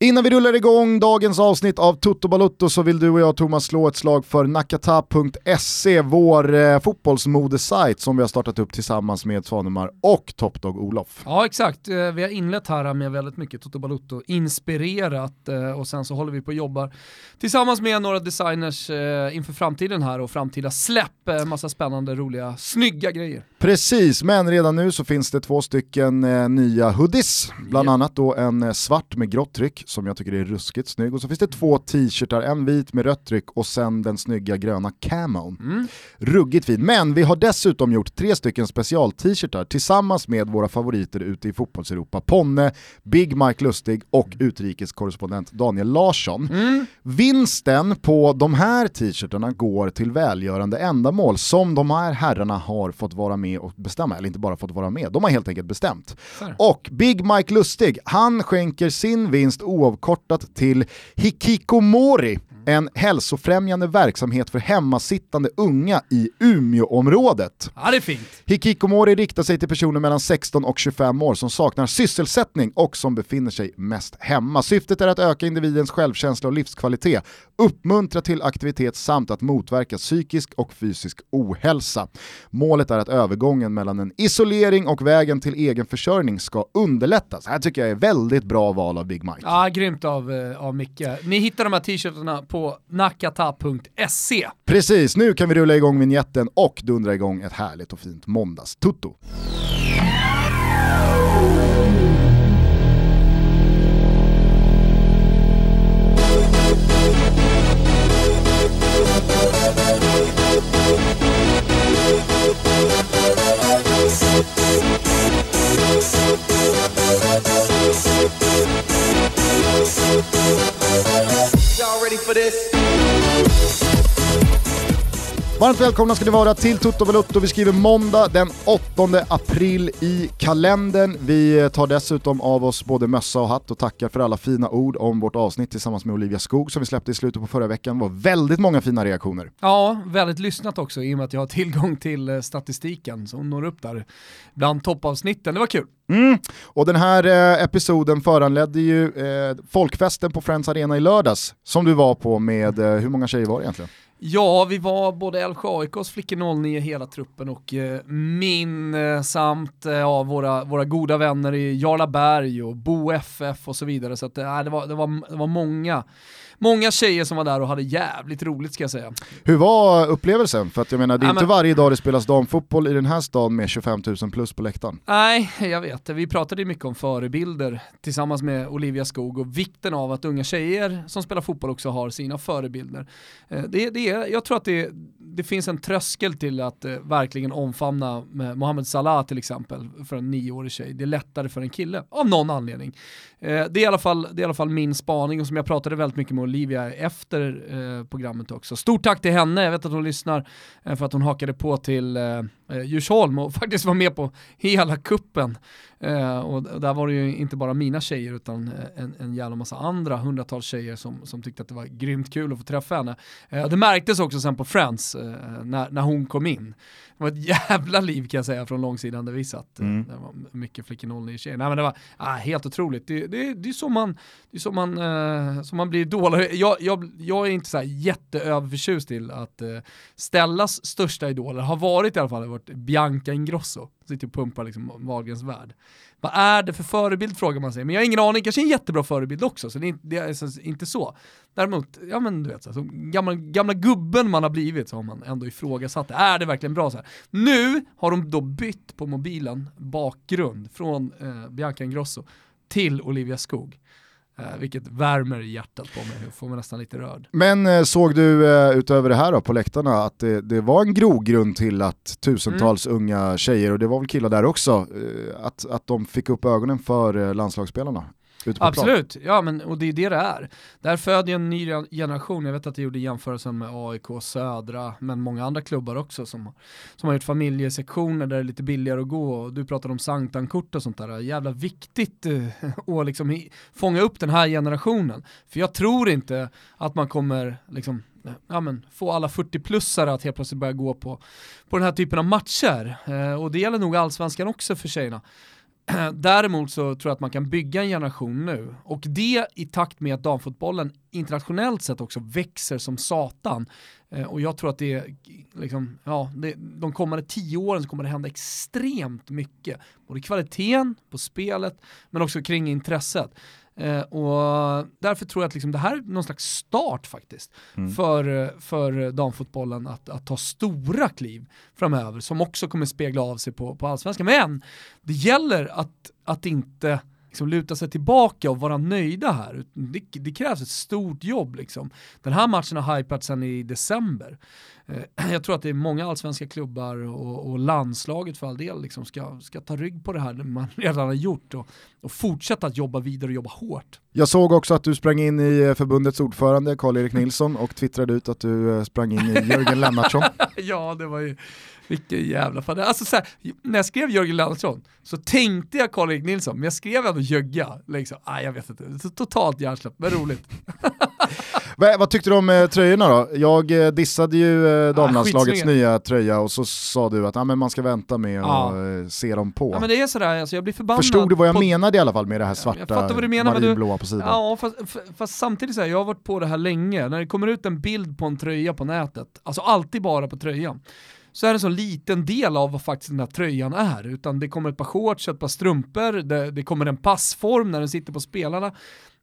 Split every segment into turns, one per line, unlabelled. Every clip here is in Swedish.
Innan vi rullar igång dagens avsnitt av Toto Balutto så vill du och jag Thomas slå ett slag för nakata.se, vår eh, fotbollsmodesajt som vi har startat upp tillsammans med Svanemar och Topdog Olof.
Ja exakt, eh, vi har inlett här med väldigt mycket Toto Balutto, inspirerat eh, och sen så håller vi på och jobbar tillsammans med några designers eh, inför framtiden här och framtida släpp, eh, massa spännande, roliga, snygga grejer.
Precis, men redan nu så finns det två stycken eh, nya hoodies, bland yep. annat då en eh, svart med grått tryck som jag tycker är ruskigt snygg. Och så finns det två t-shirtar, en vit med rött tryck och sen den snygga gröna camon. Mm. Ruggigt fin. Men vi har dessutom gjort tre stycken special-t-shirtar tillsammans med våra favoriter ute i fotbollseuropa. Ponne, Big Mike Lustig och utrikeskorrespondent Daniel Larsson. Mm. Vinsten på de här t-shirtarna går till välgörande ändamål som de här herrarna har fått vara med och bestämma, eller inte bara fått vara med, de har helt enkelt bestämt. Fair. Och Big Mike Lustig, han skänker sin vinst oavkortat till Hikikomori, en hälsofrämjande verksamhet för hemmasittande unga i Umeåområdet.
Ja, det är fint.
Hikikomori riktar sig till personer mellan 16 och 25 år som saknar sysselsättning och som befinner sig mest hemma. Syftet är att öka individens självkänsla och livskvalitet, uppmuntra till aktivitet samt att motverka psykisk och fysisk ohälsa. Målet är att övergången mellan en isolering och vägen till egen försörjning ska underlättas. Det här tycker jag är väldigt bra val av Big Mike.
Ja, grymt av, eh, av Micke. Ni hittar de här t-shirtarna på på nakata.se.
Precis, nu kan vi rulla igång vignetten och dundra igång ett härligt och fint måndagstutto. For this. Varmt välkomna ska ni vara till Toto Valuto. Vi skriver måndag den 8 april i kalendern. Vi tar dessutom av oss både mössa och hatt och tackar för alla fina ord om vårt avsnitt tillsammans med Olivia Skog som vi släppte i slutet på förra veckan. Det var väldigt många fina reaktioner.
Ja, väldigt lyssnat också i och med att jag har tillgång till eh, statistiken som når upp där bland toppavsnitten. Det var kul.
Mm. Och den här eh, episoden föranledde ju eh, folkfesten på Friends Arena i lördags som du var på med, eh, hur många tjejer var det egentligen?
Ja, vi var både Älvsjö AIKs flickor 09 hela truppen och eh, min eh, samt eh, våra, våra goda vänner i Jarlaberg och Bo FF och så vidare. Så att, eh, det, var, det, var, det var många många tjejer som var där och hade jävligt roligt ska jag säga.
Hur var upplevelsen? För att jag menar, det är ja, inte men... varje dag det spelas damfotboll i den här stan med 25 000 plus på läktaren.
Nej, jag vet. Vi pratade mycket om förebilder tillsammans med Olivia Skog och vikten av att unga tjejer som spelar fotboll också har sina förebilder. Eh, det, det är, jag tror att det, det finns en tröskel till att eh, verkligen omfamna Mohamed Salah till exempel för en nioårig tjej. Det är lättare för en kille, av någon anledning. Eh, det, är i alla fall, det är i alla fall min spaning och som jag pratade väldigt mycket med Olivia efter eh, programmet också. Stort tack till henne, jag vet att hon lyssnar eh, för att hon hakade på till eh, eh Djursholm och faktiskt var med på hela kuppen. Eh, och där var det ju inte bara mina tjejer utan eh, en, en jävla massa andra hundratals tjejer som, som tyckte att det var grymt kul att få träffa henne. Eh, det märktes också sen på Friends eh, när, när hon kom in. Det var ett jävla liv kan jag säga från långsidan där vi satt. Mm. Det var mycket flickor 09 tjejer. Nej men det var ah, helt otroligt. Det, det, det är så man, det är så man, eh, så man blir idol. Jag, jag, jag är inte så här jätteöverförtjust till att eh, Stellas största idoler har varit i alla fall varit Bianca Ingrosso. Sitter och pumpar liksom Wahlgrens värld. Vad är det för förebild frågar man sig. Men jag har ingen aning, kanske en jättebra förebild också, så det är, inte, det är inte så. Däremot, ja men du vet, så, så gamla, gamla gubben man har blivit så har man ändå ifrågasatt det. Är det verkligen bra så här? Nu har de då bytt på mobilen bakgrund från eh, Bianca Ingrosso till Olivia Skog. Eh, vilket värmer hjärtat på mig, får mig nästan lite rörd.
Men eh, såg du eh, utöver det här då, på läktarna att det, det, var en grogrund till att tusentals mm. unga tjejer, och det var väl killar där också, att, att de fick upp ögonen för landslagsspelarna?
Absolut, plan. ja men och det är det det är. Där föder en ny generation, jag vet att jag gjorde jämförelsen med AIK, Södra, men många andra klubbar också som, som har gjort familjesektioner där det är lite billigare att gå och du pratade om Sanktankort och sånt där. Jävla viktigt eh, att liksom fånga upp den här generationen. För jag tror inte att man kommer liksom ja, men, få alla 40-plussare att helt plötsligt börja gå på, på den här typen av matcher. Eh, och det gäller nog allsvenskan också för tjejerna däremot så tror jag att man kan bygga en generation nu och det i takt med att damfotbollen internationellt sett också växer som satan. Eh, och jag tror att det, liksom, ja, det, de kommande tio åren så kommer det hända extremt mycket. Både kvaliteten på spelet men också kring intresset. Eh, och därför tror jag att liksom det här är någon slags start faktiskt mm. för, för damfotbollen att, att ta stora kliv framöver som också kommer spegla av sig på, på allsvenskan. Men det gäller att, att inte liksom luta sig tillbaka och vara nöjda här. Det, det, krävs ett stort jobb. Liksom. Den här matchen har hypats sedan i december. Eh, jag tror att det är många allsvenska klubbar och, och landslaget för all del liksom ska, ska ta rygg på det här man redan har gjort och, och fortsätta att jobba vidare och jobba hårt.
Jag såg också att du sprang in i eh, förbundets ordförande Karl-Erik Nilsson och twittrade ut att du eh, sprang in i Jörgen Lennartsson.
ja, det var ju vilken jävla fan. Alltså så här, när jag skrev Jörgen Lennartsson så tänkte jag Karl-Erik Nilsson, men jag skrev ändå Jögga. Liksom. Ah, jag vet inte, totalt hjärnsläpp, men roligt.
Vad tyckte du om eh, tröjorna då? Jag eh, dissade ju eh, damlandslagets ah, nya tröja och så sa du att ah, men man ska vänta med ah. och eh, se dem på.
Ja men det är sådär, alltså, jag blir förbannad.
Förstod du vad jag på... menade i alla fall med det här svarta, marinblåa på sidan?
Ja, fast, fast samtidigt så här, jag har varit på det här länge, när det kommer ut en bild på en tröja på nätet, alltså alltid bara på tröjan, så är det en så liten del av vad faktiskt den här tröjan är. Utan det kommer ett par shorts, ett par strumpor, det, det kommer en passform när den sitter på spelarna.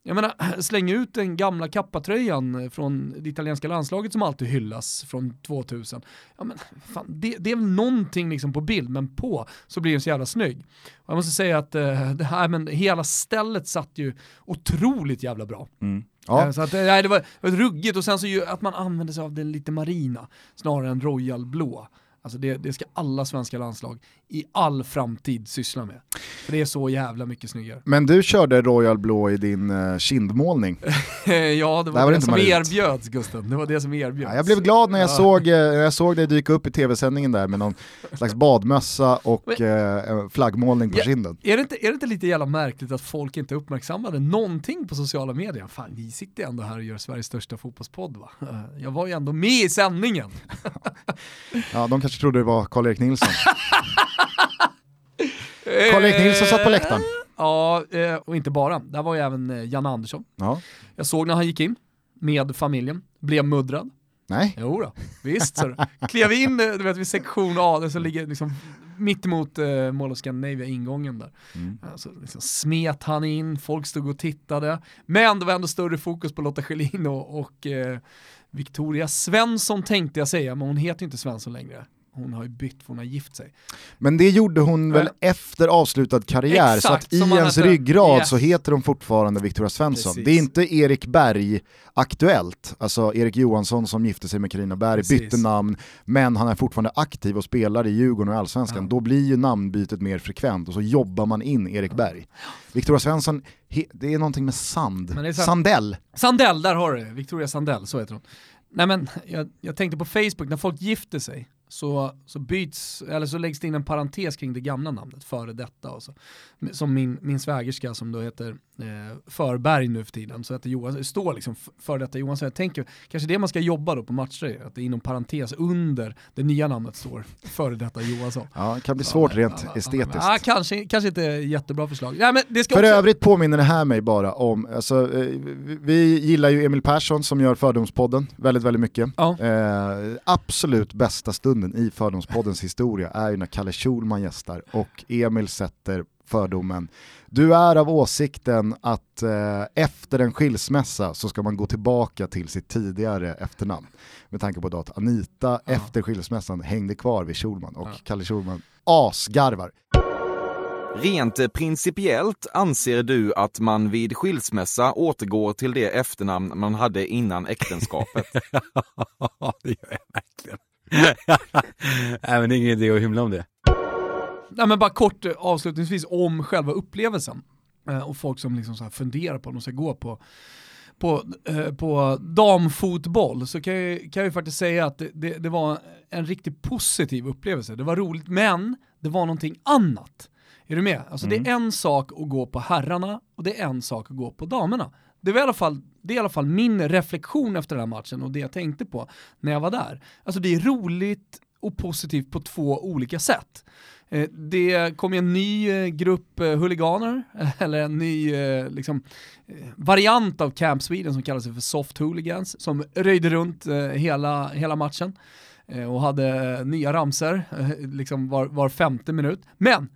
Jag menar, släng ut den gamla kappatröjan från det italienska landslaget som alltid hyllas från 2000. Ja, men, fan, det, det, är väl någonting liksom på bild, men på så blir den så jävla snygg. Och jag måste säga att uh, det här, men hela stället satt ju otroligt jävla bra. Mm. Ja. Eh, så att, nej, det, var, det var ruggigt och sen så ju, att man använde sig av den lite marina snarare än royal blå. Alltså det, det, ska alla svenska landslag i all framtid syssla med. För det är så jävla mycket snyggare.
Men du körde Royal Blå i din uh, kindmålning.
ja, det var, det, var det som erbjöds Gusten. Det var det som erbjöds.
Ja, jag blev glad när jag, ja. såg, uh, jag såg dig dyka upp i tv-sändningen där med någon slags badmössa och uh, flaggmålning på ja, kinden.
Är det, inte, är det inte lite jävla märkligt att folk inte uppmärksammade någonting på sociala medier? Fan, vi sitter ändå här och gör Sveriges största fotbollspodd va? Jag var ju ändå med i sändningen.
ja, de kanske trodde det var Karl-Erik Nilsson. Karl-Erik Nilsson satt på läktaren.
Ja, eh, och inte bara. Där var ju även eh, Janne Andersson. Ja. Jag såg när han gick in med familjen, blev muddrad.
Nej.
Jo då, visst så. Klev in du vet, vid sektion A, som ligger liksom mitt emot eh, Mall of Scandinavia ingången där. Mm. Alltså, liksom smet han in, folk stod och tittade. Men det var ändå större fokus på Lotta Schelin och, och eh, Victoria Svensson tänkte jag säga, men hon heter inte Svensson längre hon har ju bytt för hon har gift sig.
Men det gjorde hon väl ja. efter avslutad karriär, Exakt, så att i ens hette, ryggrad yes. så heter hon fortfarande Victoria Svensson. Precis. Det är inte Erik Berg aktuellt, alltså Erik Johansson som gifte sig med Carina Berg, Precis. bytte namn, men han är fortfarande aktiv och spelar i Djurgården och Allsvenskan. Ja. Då blir ju namnbytet mer frekvent och så jobbar man in Erik. Berg. Victoria Svensson, det är någonting med sand. Sandell.
Sandell, där har du det. Victoria Sandell, så heter hon. Nej men, jag, jag tänkte på Facebook, när folk gifter sig, så, så byts, eller så läggs det in en parentes kring det gamla namnet, före detta. Och så. Som min, min svägerska som då heter eh, Förberg nu för tiden, så heter Johan, det står liksom före detta Johan, så jag tänker kanske det man ska jobba då på matcher, att det inom parentes under det nya namnet står före detta Johansson.
Ja, det kan bli svårt ja, rent ja, estetiskt.
Ja, kanske, kanske inte jättebra förslag. Ja, men det ska
för
också...
övrigt påminner det här mig bara om, alltså, eh, vi gillar ju Emil Persson som gör Fördomspodden väldigt, väldigt mycket. Ja. Eh, absolut bästa stunden stunden i Fördomspoddens historia är ju när Kalle Schulman gästar och Emil sätter fördomen. Du är av åsikten att eh, efter en skilsmässa så ska man gå tillbaka till sitt tidigare efternamn. Med tanke på att Anita ja. efter skilsmässan hängde kvar vid Schulman och ja. Kalle Schulman asgarvar.
Rent principiellt anser du att man vid skilsmässa återgår till det efternamn man hade innan äktenskapet?
Ja, det gör jag verkligen. Nej men det är ingen idé att hymla om det.
Nej men bara kort eh, avslutningsvis om själva upplevelsen. Eh, och folk som liksom så funderar på om de ska gå på på, eh, på damfotboll så kan jag, kan jag faktiskt säga att det, det, det, var en riktigt positiv upplevelse. Det var roligt, men det var någonting annat. Är du med? Alltså mm. det är mm. en sak att gå på herrarna och det är en sak att gå på damerna. Det, var i alla fall, det är i alla fall min reflektion efter den här matchen och det jag tänkte på när jag var där. Alltså det är roligt och positivt på två olika sätt. Eh, det kom en ny eh, grupp eh, huliganer, eller en ny liksom, variant av Camp Sweden som kallas för Soft Hooligans, som röjde runt hela, hela matchen och hade nya ramser liksom var, var femte minut. Men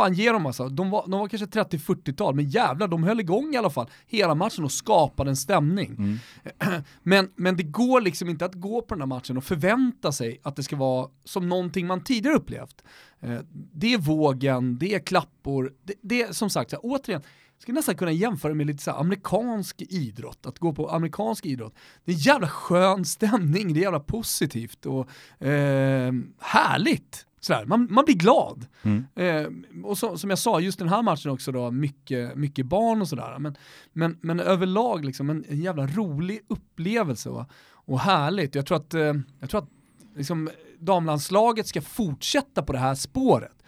fan ge dem alltså. De var, de var kanske 30-40-tal, men jävlar de höll igång i alla fall hela matchen och skapade en stämning. Mm. Men, men det går liksom inte att gå på den här matchen och förvänta sig att det ska vara som någonting man tidigare upplevt. Eh, det är vågen, det är klappor, det, det är som sagt, återigen, jag skulle nästan kunna jämföra med lite så amerikansk idrott, att gå på amerikansk idrott. Det är en jävla skön stämning, det är jävla positivt och eh, härligt. Sådär, man, man blir glad. Mm. Eh, och så, som jag sa, just den här matchen också då, mycket, mycket barn och sådär. Men, men, men överlag liksom en, en jävla rolig upplevelse va? och härligt. Jag tror att, eh, jag tror att liksom, damlandslaget ska fortsätta på det här spåret.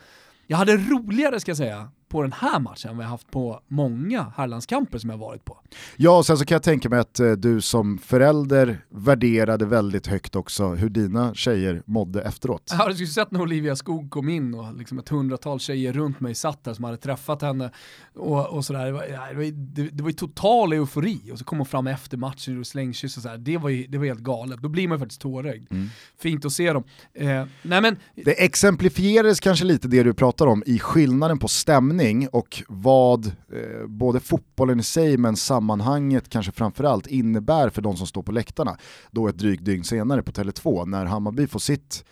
Jag hade roligare ska jag säga på den här matchen än vi har haft på många herrlandskamper som jag varit på.
Ja, och sen så kan jag tänka mig att eh, du som förälder värderade väldigt högt också hur dina tjejer mådde efteråt.
Jag hade ju sett när Olivia Skog kom in och liksom ett hundratal tjejer runt mig satt där som hade träffat henne och, och sådär. Det var, det, var, det, det var ju total eufori och så kom hon fram efter matchen och slängkyss och sådär. Det var ju det var helt galet. Då blir man ju faktiskt tårögd. Mm. Fint att se dem. Eh, nej men...
Det exemplifierades kanske lite det du pratar om i skillnaden på stämning stämning och vad eh, både fotbollen i sig men sammanhanget kanske framförallt innebär för de som står på läktarna då ett drygt dygn senare på Tele2 när Hammarby får sitt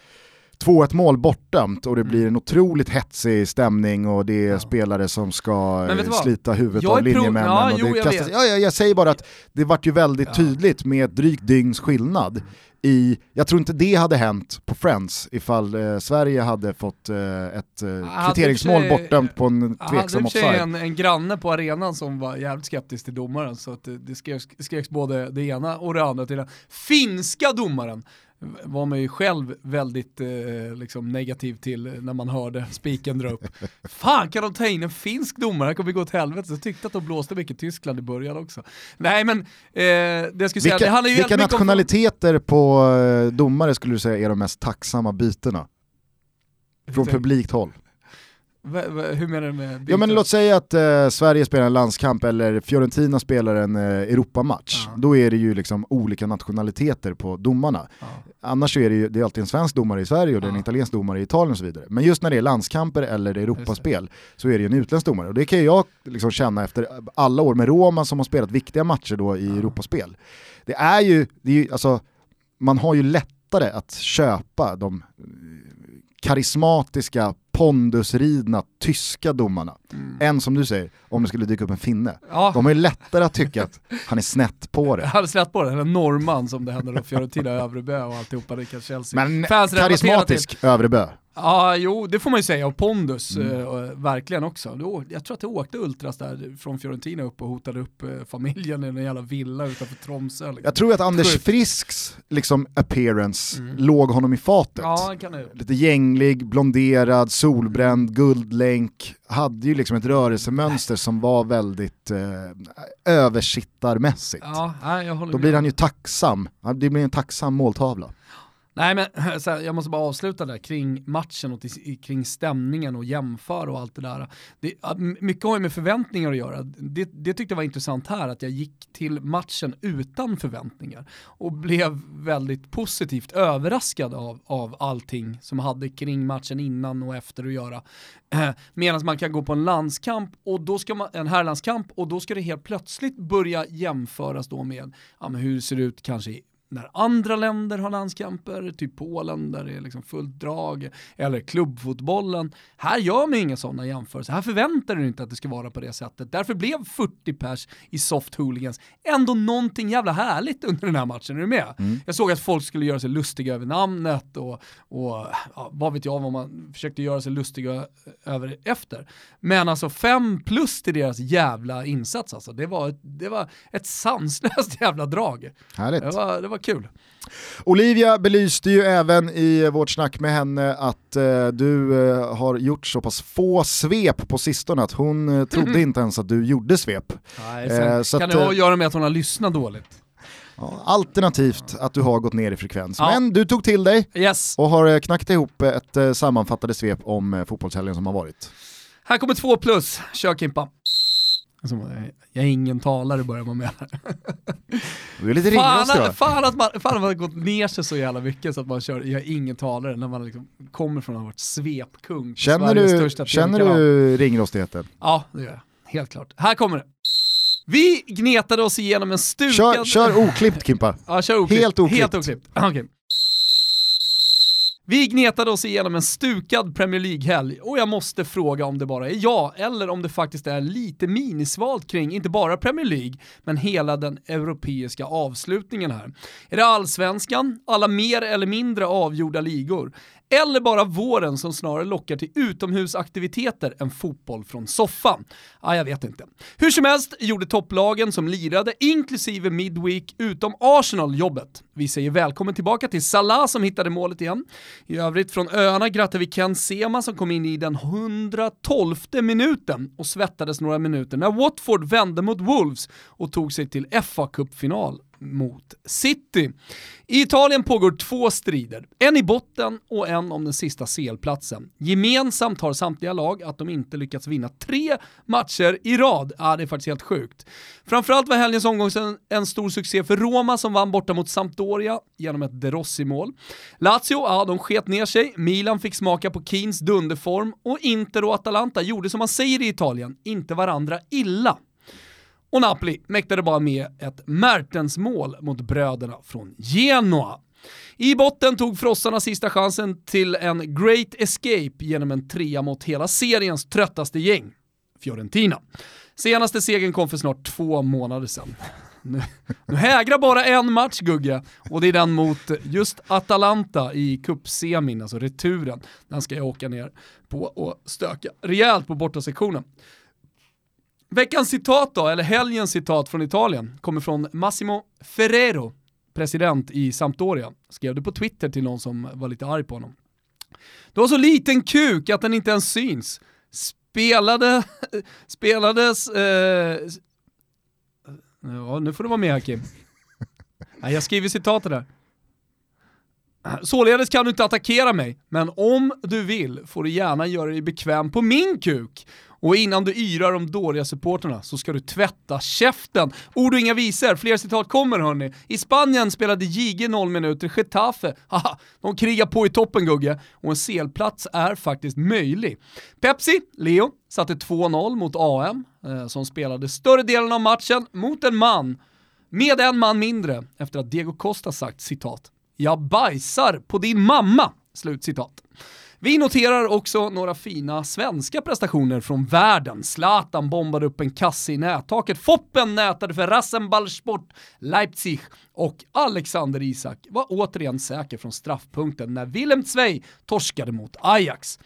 2-1 mål bortdömt och det blir en otroligt hetsig stämning och det är ja. spelare som ska slita huvudet jag av linjemännen. Ja, och det jo, kastas, jag, ja, jag, säger bara att det vart ju väldigt ja. tydligt med ett drygt dygns skillnad i, jag tror inte det hade hänt på Friends ifall eh, Sverige hade fått eh, ett eh, kvitteringsmål bortdömt på en tveksam offside. Jag
hade en, en granne på arenan som var jävligt skeptisk till domaren så att det, det skreks, skreks både det ena och det andra till den finska domaren var man ju själv väldigt eh, liksom negativ till när man hörde spiken dra upp. Fan kan de ta in en finsk domare? Det kommer gå åt helvete. Så jag tyckte att de blåste mycket Tyskland i början också. Nej men, eh, det jag skulle säga, vilka, det handlar ju
Vilka nationaliteter om... på eh, domare skulle du säga är de mest tacksamma bytena? Från publikt håll.
Va, va, hur menar du med
Ja men låt säga att eh, Sverige spelar en landskamp eller Fiorentina spelar en eh, Europamatch. Ja. Då är det ju liksom olika nationaliteter på domarna. Ja. Annars är det ju det är alltid en svensk domare i Sverige och ja. det är en italiensk domare i Italien och så vidare. Men just när det är landskamper eller Europaspel så är det ju en utländsk domare. Och det kan jag liksom känna efter alla år med Roma som har spelat viktiga matcher då i Europaspel. Det är ju, det är ju alltså, man har ju lättare att köpa de karismatiska, pondusridna tyska domarna. Mm. Än som du säger, om det skulle dyka upp en finne. Ja. De är lättare att tycka att han är snett på det.
Han är snett på det, eller norrman som det hände då, Fiorentina, Övrebö och alltihopa, det kan Chelsea.
Men Fans karismatisk Övrebö.
Ja, jo, det får man ju säga, och pondus mm. eh, verkligen också. Då, jag tror att det åkte ultras där från Fiorentina upp och hotade upp eh, familjen i en jävla villa utanför Tromsö. Liksom.
Jag tror att Anders Frisks liksom, appearance mm. låg honom i fatet.
Ja.
Lite gänglig, blonderad, solbränd, guldlänk, hade ju liksom ett rörelsemönster som var väldigt eh, översittarmässigt.
Ja, håller
Då blir han ju tacksam, det blir en tacksam måltavla.
Nej men här, jag måste bara avsluta där kring matchen och kring stämningen och jämföra och allt det där. Det, mycket har ju med förväntningar att göra. Det, det tyckte jag var intressant här, att jag gick till matchen utan förväntningar och blev väldigt positivt överraskad av, av allting som hade kring matchen innan och efter att göra. Eh, medan man kan gå på en landskamp och då ska man, en herrlandskamp och då ska det helt plötsligt börja jämföras då med ja, hur det ser ut kanske i när andra länder har landskamper, typ Polen där det är liksom fullt drag, eller klubbfotbollen. Här gör man inga sådana jämförelser. Här förväntar du inte att det ska vara på det sättet. Därför blev 40 pers i soft hooligans ändå någonting jävla härligt under den här matchen. Är du med? Mm. Jag såg att folk skulle göra sig lustiga över namnet och, och ja, vad vet jag vad man försökte göra sig lustiga över efter. Men alltså fem plus till deras jävla insats alltså. Det var, det var ett sanslöst jävla drag.
Härligt.
Det var, det var kul.
Olivia belyste ju även i vårt snack med henne att eh, du eh, har gjort så pass få svep på sistone att hon eh, trodde inte ens att du gjorde svep.
Nej, eh, så kan att, det ha att göra med att hon har lyssnat dåligt?
Ja, alternativt att du har gått ner i frekvens.
Ja.
Men du tog till dig
Yes.
och har eh, knackat ihop ett eh, sammanfattande svep om eh, fotbollshelgen som har varit.
Här kommer två plus, kör Kimpa. Alltså, jag är ingen talare börjar man med.
Du är lite
Fan, att- fan, att man, fan att man gått ner sig så jävla mycket så att man kör, jag är ingen talare när man liksom kommer från att ha varit svepkung.
Känner du, känner du ringrostigheten?
Ja, det gör jag. Helt klart. Här kommer det. Vi gnetade oss igenom en stukad...
Kör, kör oklippt Kimpa.
Ja, kör oklippt.
Helt oklippt.
Helt oklippt. Okej. Vi gnetade oss igenom en stukad Premier League-helg och jag måste fråga om det bara är jag eller om det faktiskt är lite minisvalt kring inte bara Premier League men hela den europeiska avslutningen här. Är det allsvenskan, alla mer eller mindre avgjorda ligor? Eller bara våren som snarare lockar till utomhusaktiviteter än fotboll från soffan? Ja, jag vet inte. Hur som helst gjorde topplagen som lirade, inklusive Midweek, utom Arsenal, jobbet. Vi säger välkommen tillbaka till Salah som hittade målet igen. I övrigt från öarna grattar vi Ken Sema som kom in i den 112 minuten och svettades några minuter när Watford vände mot Wolves och tog sig till fa Cup-final mot City. I Italien pågår två strider, en i botten och en om den sista CL-platsen. Gemensamt har samtliga lag att de inte lyckats vinna tre matcher i rad. Ja, det är faktiskt helt sjukt. Framförallt var helgens omgång en, en stor succé för Roma som vann borta mot Sampdoria genom ett Derossi-mål. Lazio, ja de sket ner sig, Milan fick smaka på Keens dunderform och Inter och Atalanta gjorde som man säger i Italien, inte varandra illa. Och Napoli mäktade bara med ett Mertens-mål mot bröderna från Genoa. I botten tog frossarna sista chansen till en great escape genom en trea mot hela seriens tröttaste gäng, Fiorentina. Senaste segern kom för snart två månader sedan. Nu, nu hägrar bara en match Gugge, och det är den mot just Atalanta i cupsemin, alltså returen. Den ska jag åka ner på och stöka rejält på bortasektionen. Veckans citat då, eller helgens citat från Italien, kommer från Massimo Ferrero, president i Sampdoria. Skrev det på Twitter till någon som var lite arg på honom. Du har så liten kuk att den inte ens syns. Spelade, spelades, eh, ja nu får du vara med här Kim. Nej, jag skriver citatet där. Således kan du inte attackera mig, men om du vill får du gärna göra dig bekväm på min kuk. Och innan du yrar om dåliga supporterna så ska du tvätta käften. Ord och inga visor, fler citat kommer hörni. I Spanien spelade JG 0 minuter, Getafe, haha, de krigar på i toppen Gugge, och en selplats är faktiskt möjlig. Pepsi, Leo, satte 2-0 mot AM, eh, som spelade större delen av matchen mot en man, med en man mindre, efter att Diego Costa sagt citat “Jag bajsar på din mamma”. slut citat. Vi noterar också några fina svenska prestationer från världen. Zlatan bombade upp en kasse i nättaket, Foppen nätade för Rasenballsport Leipzig och Alexander Isak var återigen säker från straffpunkten när Willem Zweig torskade mot Ajax.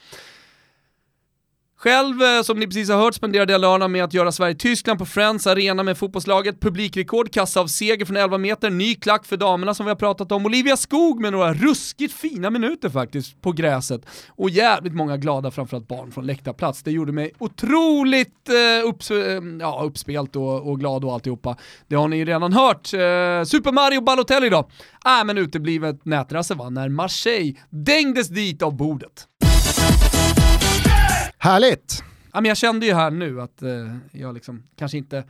Själv, eh, som ni precis har hört, spenderade jag lördagen med att göra Sverige-Tyskland på Friends Arena med fotbollslaget. Publikrekord, kassa av seger från 11 meter, ny klack för damerna som vi har pratat om. Olivia Skog med några ruskigt fina minuter faktiskt på gräset. Och jävligt många glada, framförallt barn från läktarplats. Det gjorde mig otroligt eh, upps eh, ja, uppspelt och, och glad och alltihopa. Det har ni ju redan hört. Eh, Super Mario Balotelli då? Äh, men uteblivet nätrasse va, när Marseille dängdes dit av bordet.
Härligt!
Ja, men jag kände ju här nu att eh, jag liksom kanske inte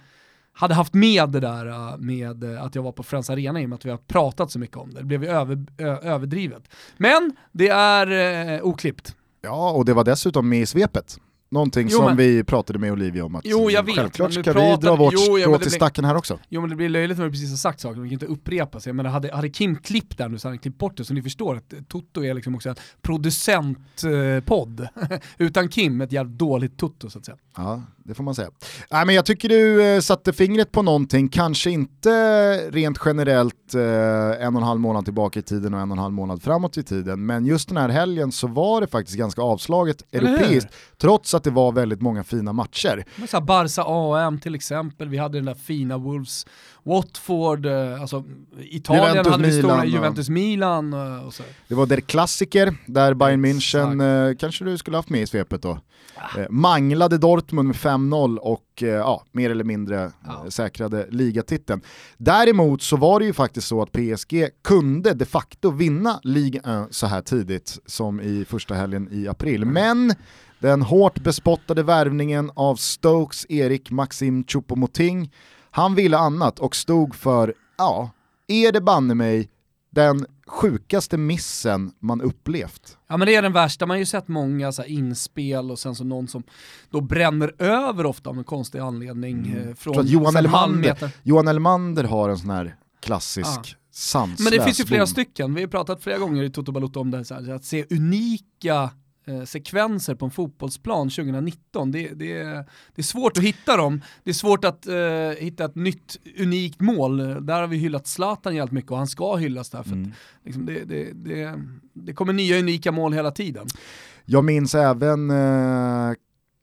hade haft med det där eh, med eh, att jag var på Friends Arena i och med att vi har pratat så mycket om det. Det blev över, ö, överdrivet. Men det är eh, oklippt.
Ja, och det var dessutom med i svepet. Någonting
Jo,
som
men-
vi pratade med Olivia om att
Jo, jag vet,
självklart ska vi
pratade-
dra vårt
Jo,
strå till stacken här också.
Jo men det blir löjligt när vi precis har sagt saker, vi kan inte upprepa sig. Men hade, hade Kim klippt där nu så hade han klippt bort det. Så ni förstår att Toto är liksom också en producentpodd. Utan Kim, ett jävligt dåligt Toto så att säga.
Ja, det får man säga. Nej, men jag tycker du eh, satte fingret på någonting, kanske inte rent generellt eh, en och en halv månad tillbaka i tiden och en och en halv månad framåt i tiden, men just den här helgen så var det faktiskt ganska avslaget europeiskt, trots att det var väldigt många fina matcher.
Barca AM till exempel, vi hade den där fina Wolves, Watford, eh, alltså Italien
Juventus,
hade vi stora,
Milan.
Juventus, Milan eh, och så.
Det var Der Klassiker, där Bayern. München, eh, kanske du skulle haft med i svepet då, eh, manglade Dortmund med 5-0 och eh, ja, mer eller mindre
Ja.
säkrade ligatiteln. Däremot så var det ju faktiskt så att PSG kunde de facto vinna Ligue 1 så här tidigt som i första helgen i april. Men den hårt bespottade värvningen av Stokes Erik Maxim Choupo-Moting, han ville annat och stod för, ja, är det banne mig den sjukaste missen man upplevt.
Ja men det är den värsta, man har ju sett många så inspel och sen så någon som då bränner över ofta av en konstig anledning.
Mm.
Eh, från
Johan Elmander. Johan Elmander har en sån här klassisk
Ah.
sanslös
Men det finns ju flera
bom.
stycken, vi har pratat flera gånger i Toto Balotto om det här, så här, att se unika eh, sekvenser på en fotbollsplan 2019, det, det, är- det är svårt att hitta dem. Det är svårt att eh, hitta ett nytt unikt mål. Där har vi hyllat Zlatan jävligt mycket och han ska hyllas där. För
Mm.
att, liksom, det, det, det, det kommer nya unika mål hela tiden.
Jag minns även, eh,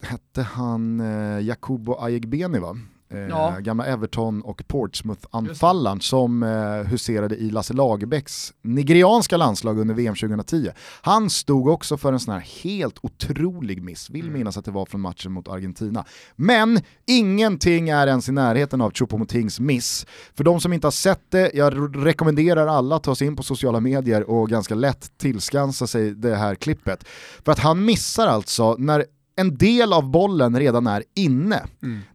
hette han eh, Jakubo Ayegbeni va? Eh,
Ja.
Gamla Everton och Portsmouth-anfallaren som eh, huserade i Lasse Lagerbäcks nigerianska landslag under VM 2010. Han stod också för en sån här helt otrolig miss, vill
Mm.
minnas att det var från matchen mot Argentina. Men ingenting är ens i närheten av Choupo-Motings miss. För de som inte har sett det, jag rekommenderar alla att ta sig in på sociala medier och ganska lätt tillskansa sig det här klippet. För att han missar alltså när en del av bollen redan är inne.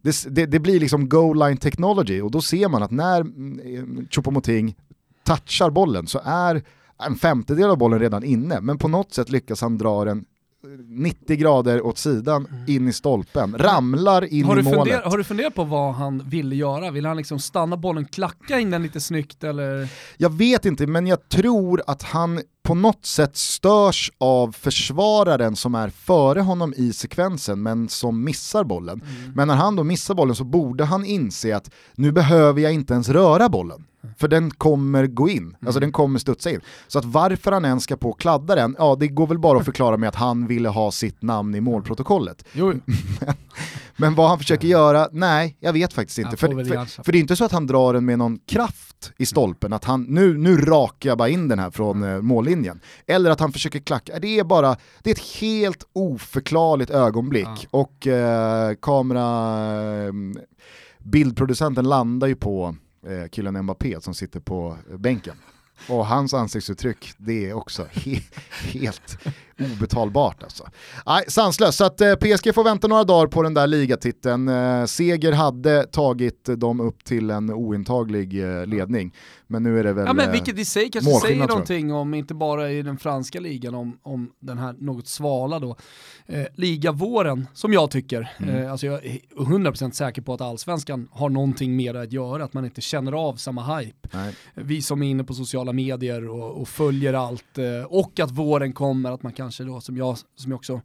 Det, det, det blir liksom goal line technology och då ser man att när mm, Choupo-Moting touchar bollen så är en femtedel av bollen redan inne, men på något sätt lyckas han dra den 90 grader åt sidan in i stolpen, ramlar in
Har
i målet.
funder, har du funderat på vad han ville göra? Vill han liksom stanna bollen, klacka in den lite snyggt eller?
Jag vet inte, men jag tror att han på något sätt störs av försvararen som är före honom i sekvensen men som missar bollen. Men när han då missar bollen så borde han inse att nu behöver jag inte ens röra bollen. För den kommer gå in, alltså den kommer studsa in. Så att varför han ens ska på och kladda den, ja det går väl bara att förklara med att han ville ha sitt namn i målprotokollet.
Jo,
Men vad han försöker göra, nej, jag vet faktiskt inte. För, för, för det är inte så att han drar den med någon kraft i stolpen, att han nu, nu rakar jag bara in den här från eh, mållinjen. Eller att han försöker klacka, det är bara, det är ett helt oförklarligt ögonblick. Och eh, kamera, eh, bildproducenten landar ju på eh, killen Mbappé som sitter på bänken. Och hans ansiktsuttryck, det är också he helt obetalbart alltså. Nej, sanslöst. Så att eh, PSG får vänta några dagar på den där ligatiteln. Eh, seger hade tagit dem upp till en ointaglig eh, ledning. Men nu är det väl...
Ja men vilket i sig kanske säger någonting om, inte bara i den franska ligan, om, om den här något svala då, eh, ligavåren, som jag tycker.
Mm.
Eh, alltså jag är 100% säker på att allsvenskan har någonting mer att göra, att man inte känner av samma hype.
nej.
Vi som är inne på sociala medier och, och följer allt, eh, och att våren kommer, att man kanske då, som jag, som jag också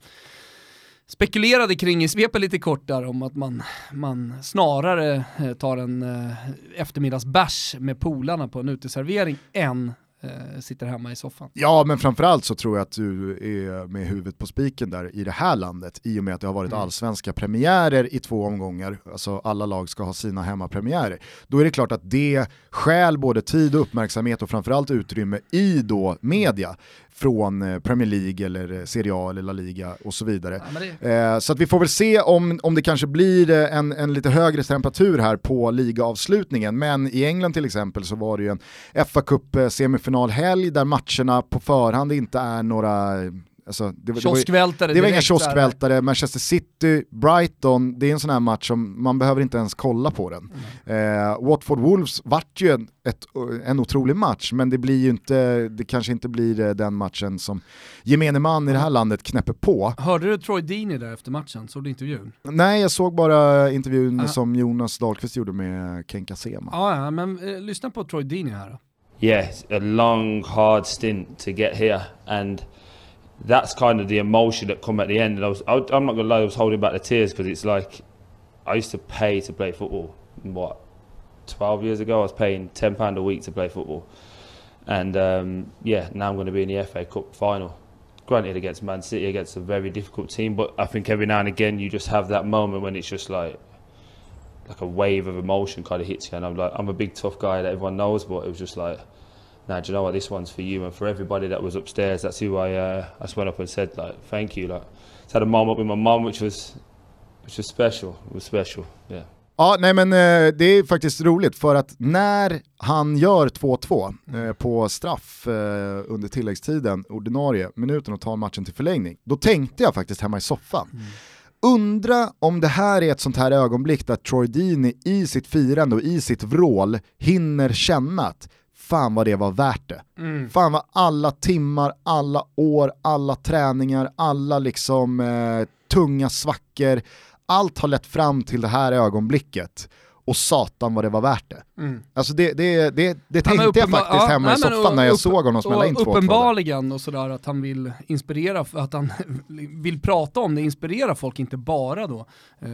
spekulerade kring i svepet lite kort där om att man, man snarare eh, tar en eh, eftermiddagsbärs med polarna på en uteservering än eh, sitter hemma i soffan.
Ja, men framförallt så tror jag att du är med huvudet på spiken där i det här landet i och med att det har varit
Mm.
allsvenska premiärer i två omgångar, alltså alla lag ska ha sina hemmapremiärer. Då är det klart att det stjäl både tid och uppmärksamhet och framförallt utrymme i då media från eh, Premier League eller eh, Serie A eller La Liga och så vidare.
Ja, det,
Eh, så att vi får väl se om, om det kanske blir en, en lite högre temperatur här på ligaavslutningen. Men i England till exempel så var det ju en fa Cup semifinalhelg där matcherna på förhand inte är några... Alltså, det, det var,
kioskvältare
det var inga
direkt där.
kioskvältare, Manchester City, Brighton, det är en sån här match som man behöver inte ens kolla på den. Eh, Watford Wolves vart ju en, ett, en otrolig match, men det blir ju inte, det kanske inte blir eh, den matchen som gemene man i det här landet knäpper på.
Hörde du Troy Deeney där efter matchen? Såg du intervjun?
Nej, jag såg bara intervjun
Ja.
som Jonas Dahlqvist gjorde med Kenka Sema.
Ja, ja men eh, lyssna på Troy Deeney här då.
yeah, it's a long, hard stint to get here, and that's kind of the emotion that come at the end. And I was, I, I'm not gonna lie, I was holding back the tears because it's like I used to pay to play football. What, 12 years ago, I was paying 10 pound a week to play football, and um, yeah, now I'm going to be in the FA Cup final. Granted, against Man City, against a very difficult team, but I think every now and again you just have that moment when it's just like like a wave of emotion kind of hits you, and I'm like, I'm a big tough guy that everyone knows, but it was just like, nah, do you know what? This one's for you and for everybody that was upstairs. That's who I uh, I just went up and said like, thank you. Like, just had a moment with my mum, which was which was special. It was special. Yeah.
Ja, nej men eh, det är faktiskt roligt för att när han gör 2-2 eh, på straff eh, under tilläggstiden, ordinarie minuten och tar matchen till förlängning, då tänkte jag faktiskt hemma i soffan. Undra om det här är ett sånt här ögonblick där Troy Deeney i sitt firande och i sitt vrål hinner känna att fan vad det var värt det. Fan vad alla timmar, alla år, alla träningar, alla liksom eh, tunga svackor, allt har lett fram till det här ögonblicket. Och satan vad det var värt det. Alltså det, det, det, det tänkte jag faktiskt
ja,
hemma i
nej, men
soffan
och-
när jag
upp-
såg honom smälla in
och
2-2. där.
Uppenbarligen och sådär att han vill inspirera, att han vill prata om det, inspirera folk, inte bara då eh,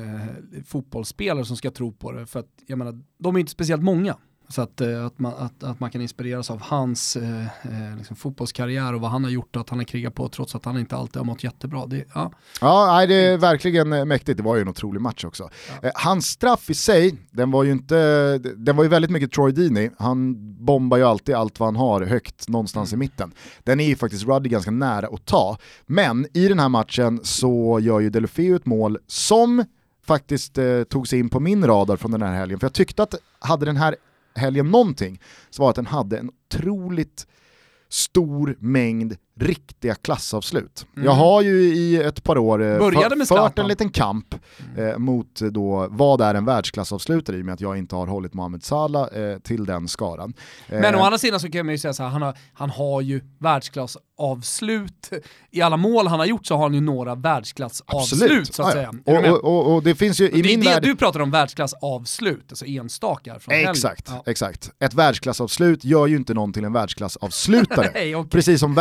fotbollsspelare som ska tro på det. För att jag menar, de är inte speciellt många. Så att, eh, att, man, att, att man kan inspireras av hans eh, eh, liksom fotbollskarriär och vad han har gjort och att han har krigat på trots att han inte alltid har mått jättebra. Det, ja.
Ja, nej, det är verkligen eh, mäktigt. Det var ju en otrolig match också. Eh, hans straff i sig, den var ju inte, den var ju väldigt mycket Troy Deeney. Han bombar ju alltid allt vad han har högt någonstans i mitten. Den är ju faktiskt Ruddy ganska nära att ta. Men i den här matchen så gör ju Delofeu ett mål som faktiskt eh, tog sig in på min radar från den här helgen. För jag tyckte att hade den här helgen någonting så var att den hade en otroligt stor mängd riktiga klassavslut. Jag har ju i ett par år eh,
Började
för- fört en liten kamp eh, mot eh, då, vad är en världsklassavslutare i och med att jag inte har hållit Mohamed Salah eh, till den skaran. Eh,
Men å andra sidan så kan man ju säga så här, han har, han har ju världsklassavslut. I alla mål han har gjort så har han ju några världsklassavslut så att säga.
Och, och, och, och det finns ju i
det
min
det
värld...
du pratar om världsklassavslut, alltså enstaka från helgen.
Exakt,
Ja.
exakt. Ett världsklassavslut gör ju inte någon till en världsklassavslutare.
Nej, okej.
Precis som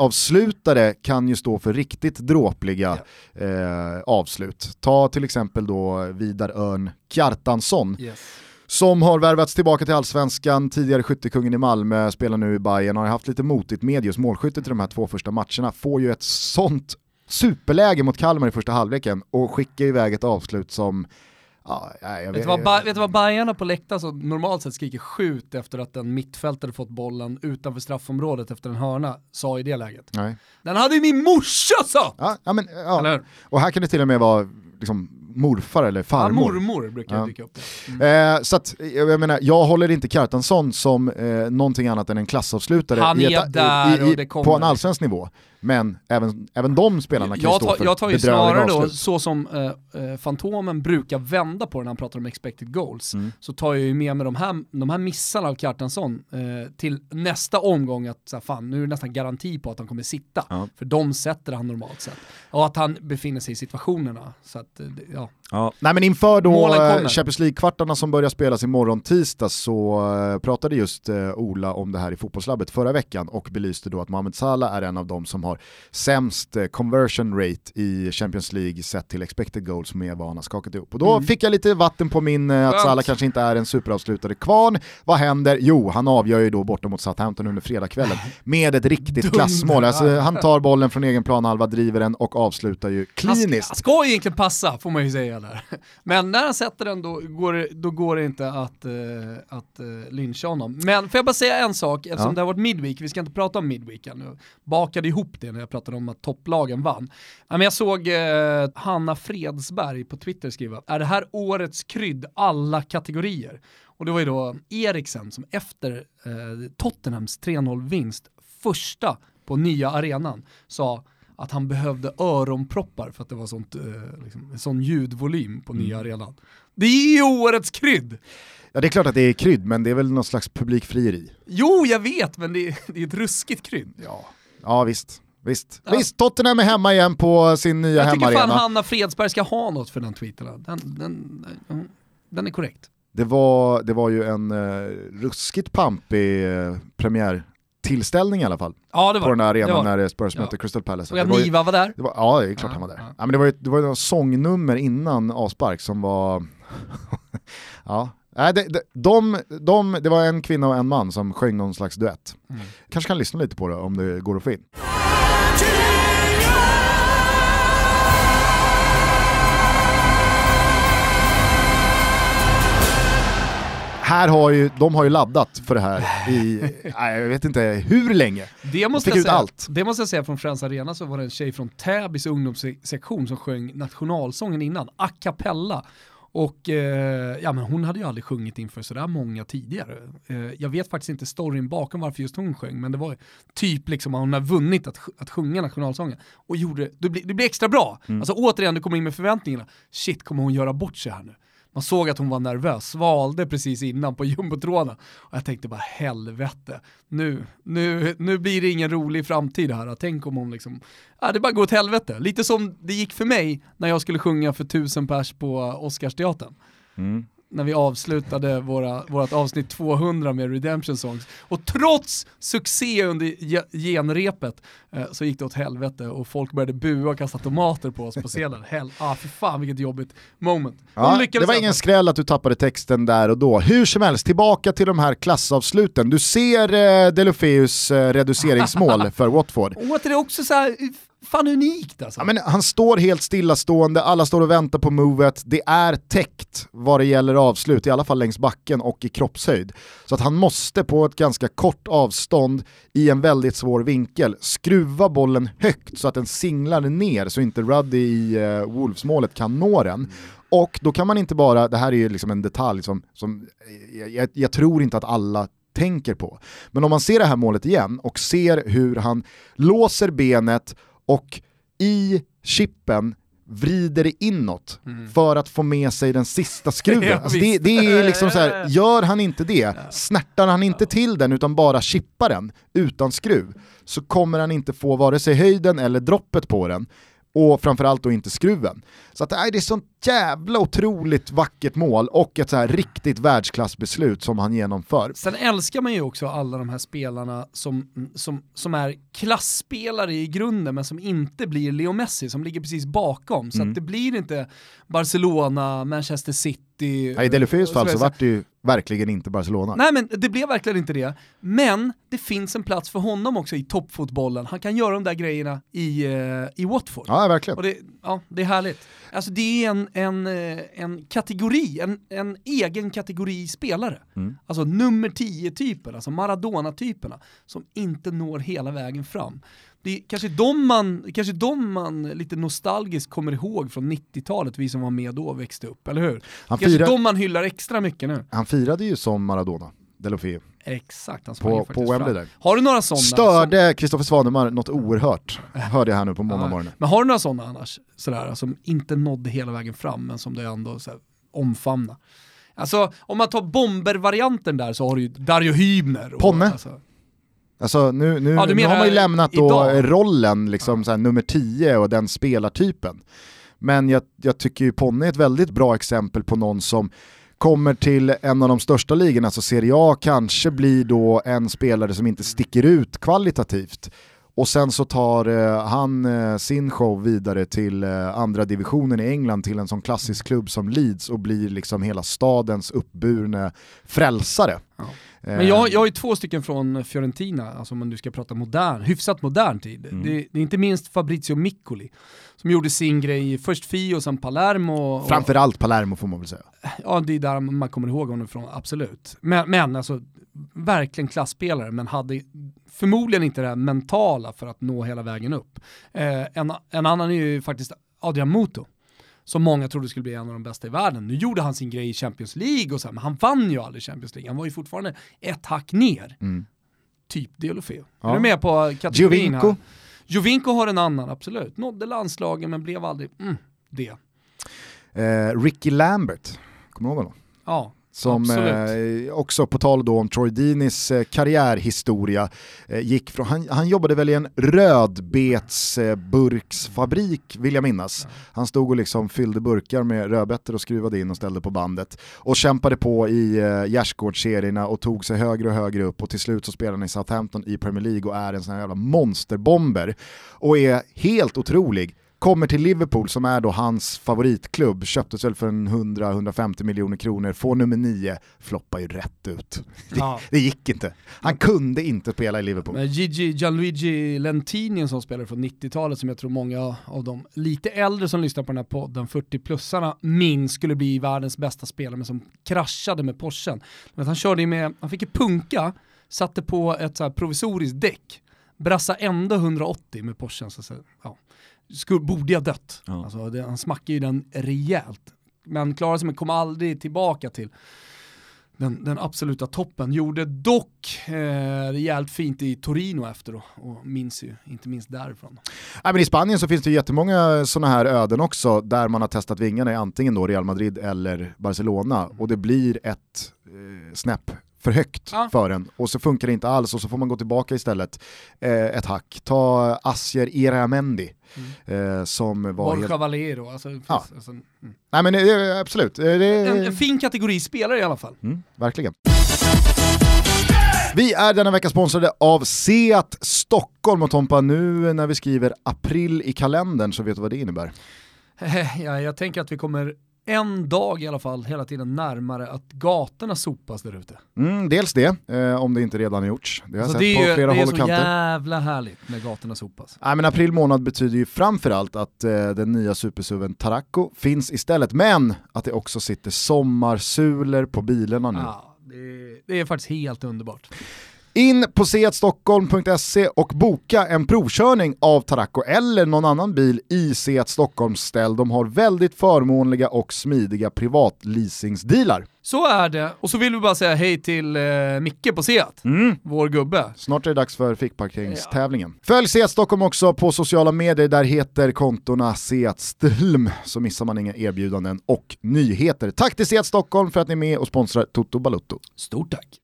världsklassavslutare kan ju stå för riktigt dråpliga eh, avslut. Ta till exempel då Vidar Örn Kjartansson
Yes.
som har värvats tillbaka till allsvenskan, tidigare skyttekungen i Malmö, spelar nu i Bayern har haft lite motigt med just målskyttet i de här två första matcherna, får ju ett sånt superläge mot Kalmar i första halvleken och skickar iväg ett avslut som Ja, jag
Vet du vad, vet du vad Bajarna på läktaren så normalt sett skriker skjut efter att en mittfältare fått bollen utanför straffområdet efter en hörna, sa i det läget.
Nej.
Den hade ju min morsa sa!
Ja, ja, men, ja. Och här kan det till och med vara liksom, morfar eller
Ja,
farmor.
mormor brukar
Ja.
dyka upp. Mm.
Eh, så att, jag menar, jag håller inte Kjartansson som eh, någonting annat än en klassavslutare
Han
i
och det kommer.
på en allsvensk nivå. Men även, även de spelarna kan
Jag
stå
tar,
för
jag tar ju snarare då, så som eh, eh, Fantomen brukar vända på det när han pratar om expected goals,
Mm.
så tar jag ju med mig de här, de här missarna av Kjartansson eh, till nästa omgång att så här, fan, nu är det nästan garanti på att han kommer sitta.
Ja.
För de sätter han normalt sett. Och att han befinner sig i situationerna. Så att, eh, ja.
Ja,
Nej men inför då eh. Champions League-kvartarna som börjar spelas imorgon tisdag så eh, pratade just eh, Ola om det här i fotbollslabbet förra veckan och belyste då att Mohamed Salah är en av de som har sämst conversion rate i Champions League sett till expected goals med vad han har skakat ihop. Och då fick jag lite vatten på min att. Salah kanske inte är en superavslutare kvarn. Vad händer? Jo, han avgör ju då borta mot Southampton under fredagskvällen med ett riktigt
Dunder.
klassmål. Alltså, han tar bollen från egen planhalva, driver den och avslutar ju
Han ska,
kliniskt.
han ska egentligen passa, får man ju säga där. Men när han sätter den då går det, då går det inte att, eh, att uh, lyncha honom. Men får jag bara säga en sak, eftersom
Ja.
det har varit midweek, vi ska inte prata om midweek nu. Bakade ihop det när jag pratade om att topplagen vann. Men jag såg eh, Hanna Fredsberg på Twitter skriva, är det här årets krydd alla kategorier? Och det var ju då Eriksen som efter eh, Tottenhams 3-0-vinst, första på nya arenan, sa att han behövde öronproppar för att det var sånt, eh, liksom, sån ljudvolym på nya arenan. Det är ju årets krydd!
Ja det är klart att det är krydd, men det är väl någon slags publikfrieri.
Jo, jag vet, men det är, det är ett ruskigt krydd.
Ja, ja visst. Visst.
Ja.
visst, Tottenham är hemma igen på sin nya
Jag tycker fan
hemmaarena.
Hanna Fredsberg ska ha något för den tweeten. Den, den, den, är korrekt.
Det, var, det var ju en uh, ruskigt pampig uh, premiärtillställning i alla fall.
Ja, det var
På den där
det
arenan
var.
när Spurs
Ja.
mötte Crystal Palace.
Och
Det
att Niva var där.
det var, ja, det är klart
Ja,
han var där.
ja.
Ja. men det var ju det var ju några sångnummer innan avspark som var... ja. Nej, det, det, de, de, det var en kvinna och en man som sjöng någon slags duett.
Mm.
Kanske kan lyssna lite på det om det går att få in. Här har ju, de har ju laddat för det här i, nej, jag vet inte hur länge.
Det måste,
Fick
jag
ut
säga,
allt.
det måste jag säga från Friends Arena så var det en tjej från Täbys ungdomssektion som sjöng nationalsången innan, a cappella. Och eh, ja, men hon hade ju aldrig sjungit inför sådär många tidigare. Eh, jag vet faktiskt inte storyn bakom varför just hon sjöng, men det var typ liksom att hon har vunnit att, att sjunga nationalsången. Och gjorde, det blir, det blir extra bra. Alltså återigen, du kommer in med förväntningarna. Shit, kommer hon göra bort sig här nu? Man såg att hon var nervös, svalde precis innan på jumbotrådarna. Och jag tänkte bara helvete, nu, nu, nu blir det ingen rolig framtid här. Tänk om hon liksom, ja, det bara går åt helvete. Lite som det gick för mig när jag skulle sjunga för tusen pers på Oscarsteatern. Mm. När vi avslutade våra, vårat avsnitt 200 med Redemption Songs. Och trots succé under ge- genrepet eh, så gick det åt helvete och folk började bua och kasta tomater på oss på scenen. Hell, ah, för fan vilket jobbigt moment.
Ja, det var
alla
ingen skräll att du tappade texten där och då. Hur som helst, tillbaka till de här klassavsluten. Du ser eh, Delofeus eh, reduceringsmål för Watford.
Och det är också så här, fan unikt alltså.
Ja, men han står helt stillastående, alla står och väntar på movet, det är täckt vad det gäller avslut, i alla fall längs backen och i kroppshöjd. Så att han måste på ett ganska kort avstånd i en väldigt svår vinkel skruva bollen högt så att den singlar ner så inte Ruddy i uh, Wolves-målet kan nå den. Och då kan man inte bara, det här är ju liksom en detalj som, som jag, jag, jag tror inte att alla tänker på. Men om man ser det här målet igen och ser hur han låser benet och i chippen vrider det inåt för att få med sig den sista skruven.
Ja,
alltså det, det är liksom så här, gör han inte det, snärtar han inte till den utan bara chippar den utan skruv, så kommer han inte få vare sig höjden eller droppet på den och framförallt då inte skruven. Så att, nej, det är sånt jävla otroligt vackert mål och ett så här riktigt världsklassbeslut som han genomför.
Sen älskar man ju också alla de här spelarna som, som, som är klassspelare i grunden men som inte blir Leo Messi, som ligger precis bakom. Så att det blir inte Barcelona, Manchester City.
Ja, I Delofeus
och
fall så vart det ju verkligen inte Barcelona.
Nej men det blev verkligen inte det. Men det finns en plats för honom också i toppfotbollen. Han kan göra de där grejerna i, eh, i Watford.
Ja, verkligen.
Och det, ja, det är härligt. Alltså det är en, en, eh, en kategori, en, en egen kategori spelare.
Mm.
Alltså nummer 10-typen, alltså Maradona-typerna, som inte når hela vägen fram. Det är kanske de man, kanske de man lite nostalgiskt kommer ihåg från 90-talet, vi som var med då och växte upp, eller hur?
Han,
kanske
fira,
de man hyllar extra mycket nu.
han firade ju som Maradona, Delofeu.
Exakt, han sprang
På,
ju
på
faktiskt
Wembley där.
Har du några sådana?
Störde Kristoffer Svanemar något oerhört, hörde jag här nu på måndagmorgonen.
Men har du några sådana annars, sådär, som inte nådde hela vägen fram men som du ändå omfamnar? Alltså om man tar bomber-varianten där så har du ju Dario Hübner. och-
Ponne.
Alltså,
Alltså nu, nu,
Ja,
nu har man ju lämnat då
idag?
rollen, liksom så här, nummer 10 och den spelartypen. Men jag, jag tycker ju Ponne är ett väldigt bra exempel på någon som kommer till en av de största ligorna, så Serie A kanske blir då en spelare som inte sticker ut kvalitativt. Och sen så tar eh, han eh, sin show vidare till eh, andra divisionen i England till en sån klassisk klubb som Leeds och blir liksom hela stadens uppburne frälsare.
Ja. Men jag, jag har ju två stycken från Fiorentina, alltså om nu ska prata modern, hyfsat modern tid.
Mm.
Det, det är inte minst Fabrizio Miccoli som gjorde sin grej först Fio och sen Palermo. Och,
Framförallt Palermo får man väl säga.
Ja, det är där man kommer ihåg honom från, absolut. Men, men alltså, verkligen klassspelare, men hade förmodligen inte det här mentala för att nå hela vägen upp. Eh, en, en annan är ju faktiskt Adrian Muto, som många trodde skulle bli en av de bästa i världen. Nu gjorde han sin grej i Champions League och så här, men han vann ju aldrig Champions League. Han var ju fortfarande ett hack ner.
Mm.
Typ Deulofeu.
Ja.
Är du med på kategorin
Giovinco.
här? Giovinco har en annan, absolut. Nådde landslagen men blev aldrig mm, det.
Eh, Ricky Lambert, kommer du ihåg honom?
Ja,
Som eh, också på tal då om Troy Deeneys eh, karriärhistoria, eh, gick från, han, han jobbade väl i en rödbetsburksfabrik vill jag minnas. Han stod och liksom fyllde burkar med rödbetor och skruvade in och ställde på bandet. Och kämpade på i eh, gärdsgårdsserierna och tog sig högre och högre upp och till slut så spelar han i Southampton i Premier League och är en sån här jävla monsterbomber. Och är helt otrolig kommer till Liverpool som är då hans favoritklubb, köptes väl för en 100-150 miljoner kronor, får nummer 9, floppar ju rätt ut.
Ja.
Det gick inte. Han kunde inte spela i Liverpool.
Men Gigi Gianluigi Lentini, en sån spelare från 90-talet som jag tror många av de lite äldre som lyssnar på den här podden, 40-plussarna, minns skulle bli världens bästa spelare men som kraschade med Porschen. Men han körde med, han fick ju punka, satte på ett så provisoriskt däck, brassa ändå 180 med Porschen. Så, så, ja. Skulle, borde jag dött.
Ja.
Alltså, det, han smackade ju den rejält. Men klarade sig men kom aldrig tillbaka till den, den absoluta toppen. Gjorde dock eh, rejält fint i Torino efter då, och minns ju inte minst därifrån.
Nej, men I Spanien så finns det jättemånga sådana här öden också där man har testat vingarna i antingen då Real Madrid eller Barcelona och det blir ett eh, snäpp för högt
Ja.
för en och så funkar det inte alls och så får man gå tillbaka istället eh, ett hack. Ta Asier Iramendi eh, som var
Borja
helt...
Valero, alltså,
Ja.
alltså mm.
Nej men eh, absolut, Eh,
en, en fin kategori spelare i alla fall.
Mm, verkligen. Vi är denna vecka sponsrade av Seat Stockholm och Tompa, nu när vi skriver april i kalendern så vet du vad det innebär.
ja, jag tänker att vi kommer en dag i alla fall hela tiden närmare att gatorna sopas där ute.
Mm, dels det, eh, om det inte redan gjorts. Det har jag
Alltså
sett
det
på
är, ju,
flera
det är
håll
så
och kanter.
jävla härligt när gatorna sopas.
Nej, men april månad betyder ju framförallt att eh, den nya supersuven Taracco finns istället, men att det också sitter sommarsulor på bilarna nu.
Ja, det, det är faktiskt helt underbart.
In på seatstockholm.se och boka en provkörning av Taracco eller någon annan bil i Seat Stockholms ställ. De har väldigt förmånliga och smidiga privatleasingsdealar.
Så är det, och så vill vi bara säga hej till eh, Micke på Seat, vår gubbe.
Snart är det dags för fickparkeringstävlingen. Följ Seat Stockholm också på sociala medier, där heter kontona Seat Stilm, så missar man inga erbjudanden och nyheter. Tack till Seat Stockholm för att ni är med och sponsrar Toto Balutto.
Stort tack.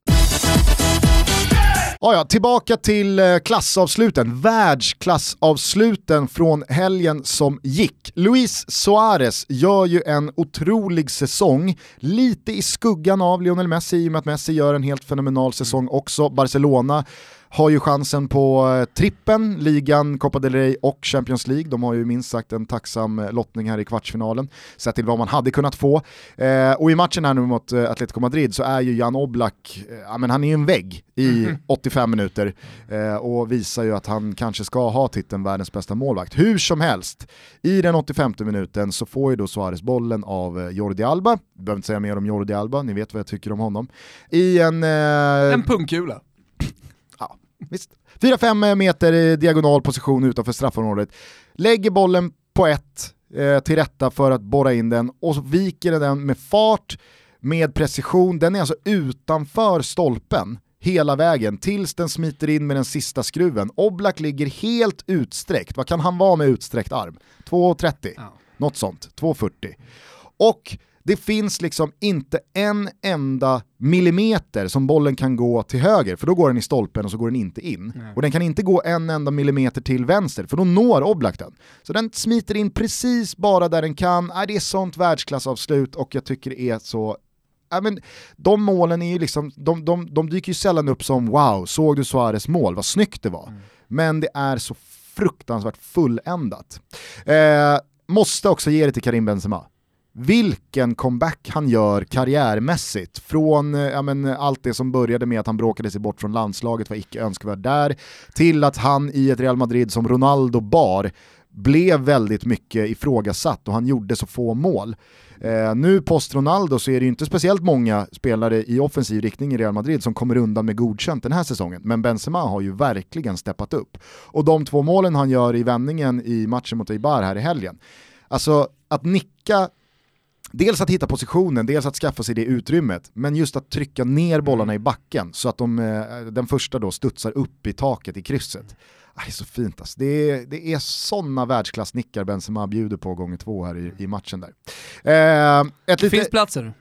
Ja, ja, tillbaka till eh, klassavsluten, världsklassavsluten från helgen som gick. Luis Suarez gör ju en otrolig säsong, lite i skuggan av Lionel Messi i och med att Messi gör en helt fenomenal säsong också. Barcelona har ju chansen på eh, trippen, ligan, Copa del Rey och Champions League. De har ju minst sagt en tacksam eh, lottning här i kvartsfinalen, sett till vad man hade kunnat få. Eh, och i matchen här nu mot eh, Atletico Madrid så är ju Jan Oblak, eh, men han är ju en vägg i 85 minuter eh, och visar ju att han kanske ska ha titeln världens bästa målvakt. Hur som helst, i den 85 minuten så får ju då Suarez bollen av Jordi Alba, behöver inte säga mer om Jordi Alba, ni vet vad jag tycker om honom. I en...
En pungkula.
Visst. 4-5 meter i diagonal position utanför straffområdet. Lägger bollen på ett eh, till rätta för att borra in den och så viker den med fart, med precision. Den är alltså utanför stolpen hela vägen tills den smiter in med den sista skruven. Oblak ligger helt utsträckt. Vad kan han vara med utsträckt arm? 2,30?
Ja.
Något sånt. 2,40. Och det finns liksom inte en enda millimeter som bollen kan gå till höger, för då går den i stolpen och så går den inte in. Och den kan inte gå en enda millimeter till vänster, för då når Oblak den. Så den smiter in precis bara där den kan. Äh, det är sånt världsklassavslut och jag tycker det är så Ja, men de målen är ju liksom, de, de, de dyker ju sällan upp som wow, såg du Suarez mål, vad snyggt det var. Men det är så fruktansvärt fulländat. Eh, måste också ge det till Karim Benzema. Vilken comeback han gör karriärmässigt. Från eh, ja, men, allt det som började med att han bråkade sig bort från landslaget, var icke önskvärd där, till att han i ett Real Madrid som Ronaldo bar blev väldigt mycket ifrågasatt och han gjorde så få mål. Eh, nu post Ronaldo så är det ju inte speciellt många spelare i offensiv riktning i Real Madrid som kommer undan med godkänt den här säsongen, men Benzema har ju verkligen steppat upp. Och de två målen han gör i vändningen i matchen mot Eibar här i helgen, alltså att nicka Dels att hitta positionen, dels att skaffa sig det utrymmet, men just att trycka ner bollarna i backen så att de, eh, den första då studsar upp i taket i krysset. Aj, så fint alltså. det, är, det är sådana världsklassnickar Benzema bjuder på gånger två här i, i matchen där. Eh,
Det
lite,
finns platser.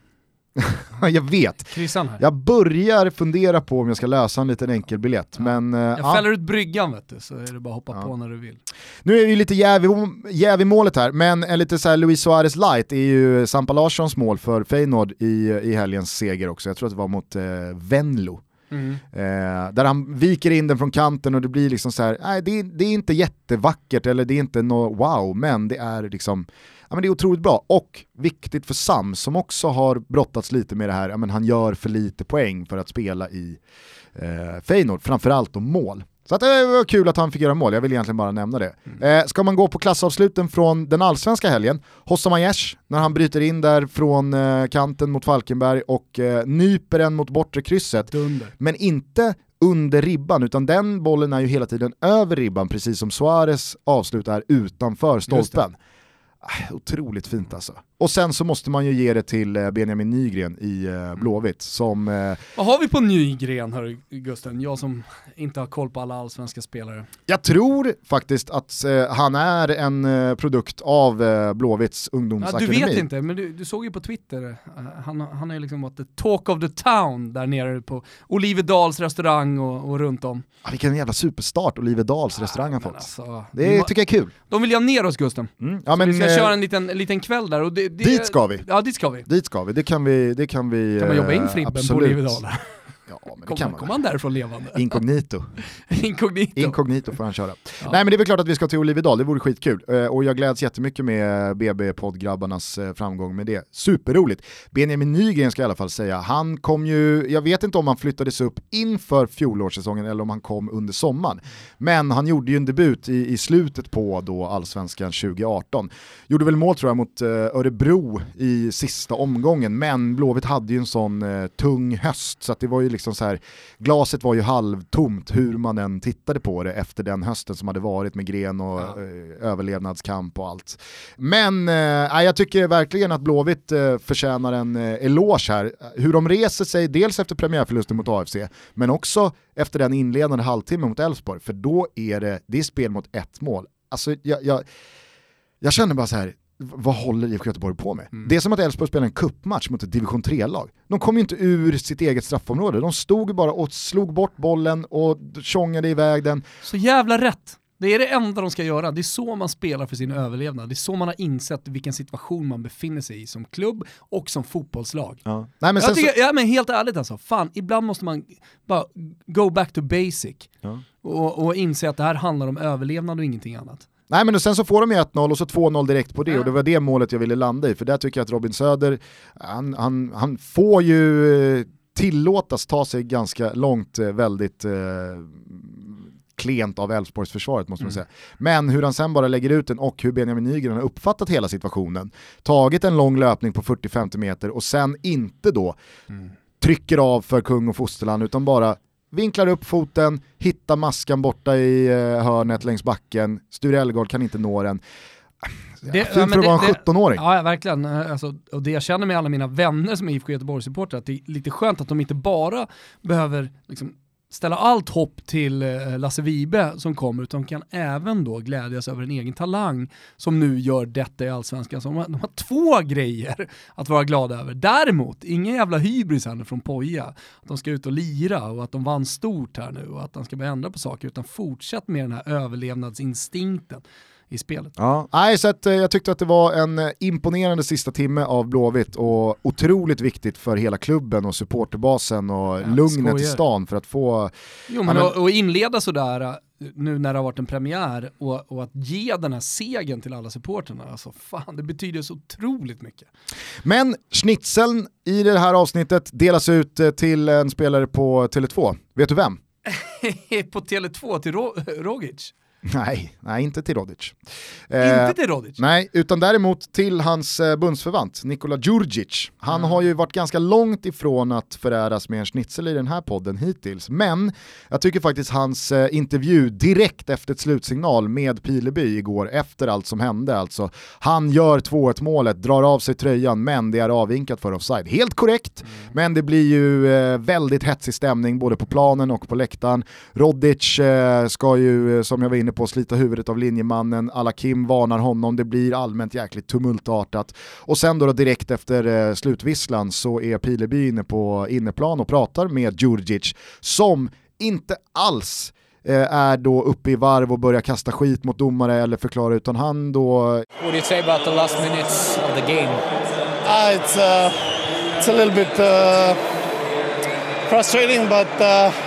jag vet,
här.
jag börjar fundera på om jag ska lösa en liten enkel biljett men eh,
Jag
ja.
fäller ut bryggan vet du, så är det bara att hoppa
Ja.
på när du vill.
Nu är ju lite jäv i, jäv i målet här, men en lite så här Luis Suarez light är ju Sampa Larssons mål för Feyenoord i, i helgens seger också. Jag tror att det var mot eh, Venlo
Mm.
Eh, där han viker in den från kanten och det blir liksom så här, nej det, det är inte jättevackert eller det är inte något wow, men det är liksom Ja, men det är otroligt bra och viktigt för Sam som också har brottats lite med det här, ja, men han gör för lite poäng för att spela i eh, Feyenoord, framförallt om mål. Så att det var kul att han fick göra mål, jag vill egentligen bara nämna det.
Mm.
Eh, ska man gå på klassavsluten från den allsvenska helgen, Hossa Majers, när han bryter in där från eh, kanten mot Falkenberg och eh, nyper den mot bortre krysset,
Dunder.
men inte under ribban, utan den bollen är ju hela tiden över ribban, precis som Suarez avslut är utanför stolpen. Ah, Otroligt fint alltså. Och sen så måste man ju ge det till eh, Benjamin Nygren i eh, Blåvitt som eh,
Vad har vi på Nygren hör Gusten? Jag som inte har koll på alla allsvenska spelare.
Jag tror faktiskt att han är en produkt av Blåvitts
Ja,
ungdomsakademi.
du vet inte, men du, du såg ju på Twitter, han, han är liksom varit the talk of the town där nere på Oliverdals restaurang och, och runt om.
Ah, vilken jävla superstart Oliverdals restaurang har
Men
fått.
alltså,
Det tycker jag är kul.
De vill ju ha ner oss Gusten.
Mm. Ja, men,
köra en liten, en liten kväll där och det, det,
dit ska vi.
Ja dit ska vi.
Dit ska vi, det kan vi, det kan vi
Kan man jobba in
eh,
Fribben på
absolut. Ja, men det
Kommer
kan
kom
man.
han därifrån levande?
Inkognito.
Inkognito.
Inkognito får han köra.
Ja.
Nej men det är väl klart att vi ska till Oliverdal, det vore skitkul. Eh, och jag gläds jättemycket med BB-poddgrabbarnas eh, framgång med det. Superroligt. Benjamin Nygren ska jag i alla fall säga, han kom ju, jag vet inte om han flyttades upp inför fjolårssäsongen eller om han kom under sommaren. Men han gjorde ju en debut i, i slutet på då allsvenskan 2018. Gjorde väl mål tror jag mot eh, Örebro i sista omgången, men Blåvitt hade ju en sån eh, tung höst så att det var ju liksom så här, glaset var ju halvtomt hur man än tittade på det efter den hösten som hade varit med gren och
Ja.
eh, överlevnadskamp och allt. Men eh, jag tycker verkligen att Blåvitt eh, förtjänar en eh, eloge här. Hur de reser sig, dels efter premiärförlusten mot AFC, men också efter den inledande halvtimmen mot Elfsborg, för då är det, det är spel mot ett mål. Alltså jag, jag, jag känner bara så här. Vad håller IFK Göteborg på med?
Mm.
Det är som att Elfsborg spelar en kuppmatch mot ett division 3-lag. De kom ju inte ur sitt eget straffområde, de stod bara och slog bort bollen och tjongade iväg den.
Så jävla rätt. Det är det enda de ska göra. Det är så man spelar för sin överlevnad. Det är så man har insett vilken situation man befinner sig i som klubb och som fotbollslag.
Nej, men
tycker,
så,
ja, men helt ärligt alltså, fan, ibland måste man bara go back to basic
Ja.
och, och inse att det här handlar om överlevnad och ingenting annat.
Nej men sen så får de ju 1-0 och så 2-0 direkt på det och det var det målet jag ville landa i för där tycker jag att Robin Söder, han, han, han får ju eh, tillåtas ta sig ganska långt eh, väldigt eh, klent av Elfsborgsförsvaret måste man
Mm.
säga. Men hur han sen bara lägger ut den och hur Benjamin Nygren har uppfattat hela situationen, tagit en lång löpning på 40-50 meter och sen inte då trycker av för kung och fosterland utan bara vinklar upp foten, hittar maskan borta i eh, hörnet längs backen, Sture Ellegård kan inte nå den.
Det-
Fint för att vara en
det- det-
17-åring.
Ja, ja verkligen. Eh, Alltså, och det jag känner med alla mina vänner som är IFK Göteborg-supportrar, att det är lite skönt att de inte bara behöver liksom, ställa allt hopp till eh, Lasse Vibe som kommer, utan kan även då glädjas över en egen talang som nu gör detta i Allsvenskan. Så de, har, de har två grejer att vara glada över. Däremot, ingen jävla hybris här nu från Poja, att de ska ut och lira och att de vann stort här nu och att de ska börja ändra på saker, utan fortsätt med den här överlevnadsinstinkten i spelet.
Ja, nej, så att, eh, jag tyckte att det var en eh, imponerande sista timme av Blåvitt och otroligt viktigt för hela klubben och supporterbasen och
Ja,
lugnet i
skojar.
stan för att få...
Jo men,
men-
Och, och inleda sådär äh, nu när det har varit en premiär och, och att ge den här segern till alla supporterna, alltså fan det betyder så otroligt mycket.
Men schnitzeln i det här avsnittet delas ut eh, till en spelare på Tele2. Vet du vem?
på Tele2 till Ro Rogic,
Nej, nej inte till Rodic. Eh,
inte till Rodic.
Nej, utan däremot till hans eh, bundsförvant Nikola Djurdjic. Han
Mm.
har ju varit ganska långt ifrån att föräras med en schnitzel i den här podden hittills. Men jag tycker faktiskt hans eh, intervju direkt efter ett slutsignal med Pileby igår, efter allt som hände alltså. Han gör 2-1 målet, drar av sig tröjan, men det är avvinkat för offside. Helt korrekt,
Mm.
men det blir ju eh, väldigt hetsig stämning både på planen och på läktaren. Rodic eh, ska ju, som jag var inne på, slita huvudet av linjemannen. Alakim varnar honom, det blir allmänt jäkligt tumultartat. Och sen då, då direkt efter eh, slutvisslan så är Pileby inne på inneplan och pratar med Djurdjic som inte alls eh, är då uppe i varv och börjar kasta skit mot domare eller förklara utan han då
What do you say about the last minutes of the game?
Uh, it's uh, it's a little bit uh, frustrating, but uh,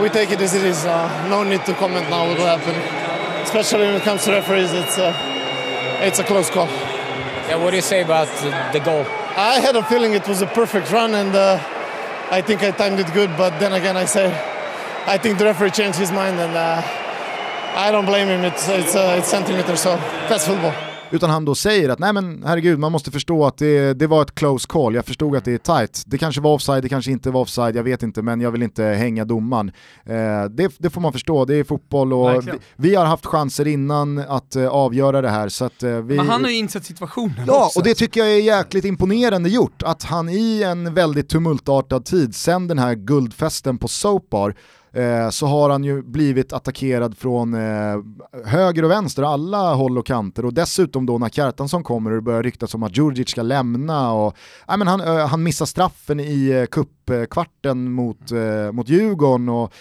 we take it as it is. Uh, no need to comment now what will happen, especially when it comes to referees. It's uh, it's a close call.
Yeah, what do you say about the goal?
I had a feeling it was a perfect run, and uh, I think I timed it good. But then again, I say I think the referee changed his mind, and uh, I don't blame him. It's it's uh, it's centimeters, so that's football.
Utan han då säger att nej men herregud, man måste förstå att det, det var ett close call, jag förstod att det är tight. Det kanske var offside, det kanske inte var offside, jag vet inte, men jag vill inte hänga domaren. Eh, det, det, får man förstå, det är fotboll och vi, vi, har haft chanser innan att eh, avgöra det här. Så att, eh, vi...
Men han har ju insett situationen
Ja,
också.
och det tycker jag är jäkligt imponerande gjort, att han i en väldigt tumultartad tid, sen den här guldfesten på Soapbar, eh, så har han ju blivit attackerad från eh, höger och vänster, alla håll och kanter. Och dessutom då när Kjartansson kommer och det börjar ryktas om att Djurdjic ska lämna och äh, men han, eh, han missar straffen i eh, cupkvarten mot, eh, mot Djurgården. Och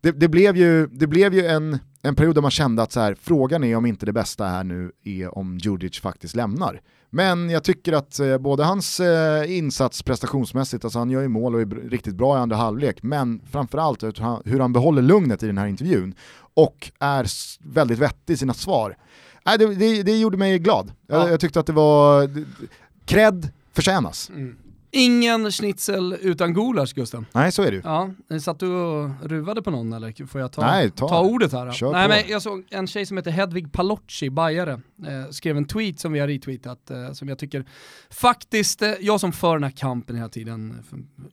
det, det, blev ju, det blev ju en, en period där man kände att så här, frågan är om inte det bästa här nu är om Djurdjic faktiskt lämnar. Men jag tycker att eh, både hans eh, insats prestationsmässigt, alltså han gör ju mål och är riktigt bra i andra halvlek, men framförallt hur han, hur han behåller lugnet i den här intervjun och är väldigt vettig i sina svar. Äh, det, det, det gjorde mig glad. Ja. Jag, jag, tyckte att det var, cred förtjänas. Mm.
Ingen schnitzel utan gulasch Gusten.
Nej så är det ju.
Ja, satt du och ruvade på någon eller får jag ta,
Nej, ta,
ta ordet här?
Kör
Nej,
på.
men jag såg en tjej som heter Hedvig Palocci, bajare, eh, skrev en tweet som vi har retweetat eh, som jag tycker faktiskt, eh, jag som för den här kampen hela tiden,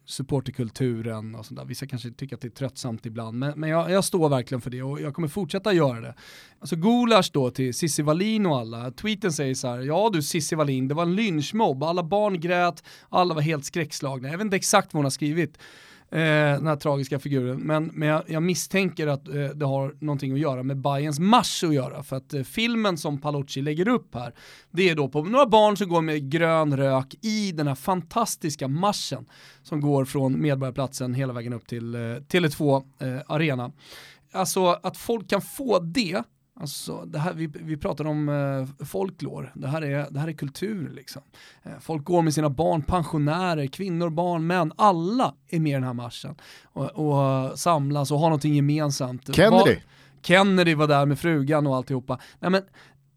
supporterkulturen och sånt där, vissa kanske tycker att det är tröttsamt ibland, men, men jag, jag, står verkligen för det och jag kommer fortsätta göra det. Alltså gulasch då till Cissi Wallin och alla, tweeten säger så här, ja du Cissi Wallin, det var en lynchmobb, alla barn grät, alla var helt skräckslagna. Jag vet inte exakt vad hon har skrivit, eh, den här tragiska figuren, men, men jag, jag misstänker att eh, det har någonting att göra med Bayerns marsch att göra, för att eh, filmen som Palocci lägger upp här, det är då på några barn som går med grön rök i den här fantastiska marschen som går från Medborgarplatsen hela vägen upp till eh, Tele2 eh, Arena. Alltså att folk kan få det Alltså, det här, vi, vi pratar om eh, folklore, det här, är, det här är kultur liksom. Eh, folk går med sina barn, pensionärer, kvinnor, barn, män, alla är med i den här marschen och, och samlas och har någonting gemensamt.
Kennedy.
Var, Kennedy var där med frugan och alltihopa. Nej, men,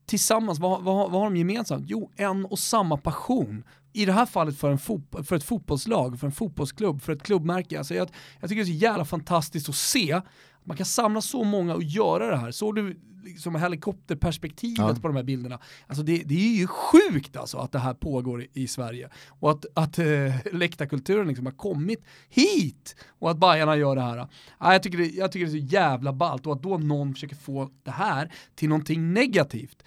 tillsammans, vad, vad, vad har de gemensamt? Jo, en och samma passion i det här fallet för, en fot för ett fotbollslag, för en fotbollsklubb, för ett klubbmärke. Alltså jag, jag tycker det är så jävla fantastiskt att se man kan samla så många och göra det här. Såg du liksom helikopterperspektivet ja. på de här bilderna? Alltså det, det, är ju sjukt alltså att det här pågår i, i Sverige. Och att, att äh, läktarkulturen liksom har kommit hit och att Bajarna gör det här. Ja, jag, tycker det, jag tycker det är så jävla ballt och att då någon försöker få det här till någonting negativt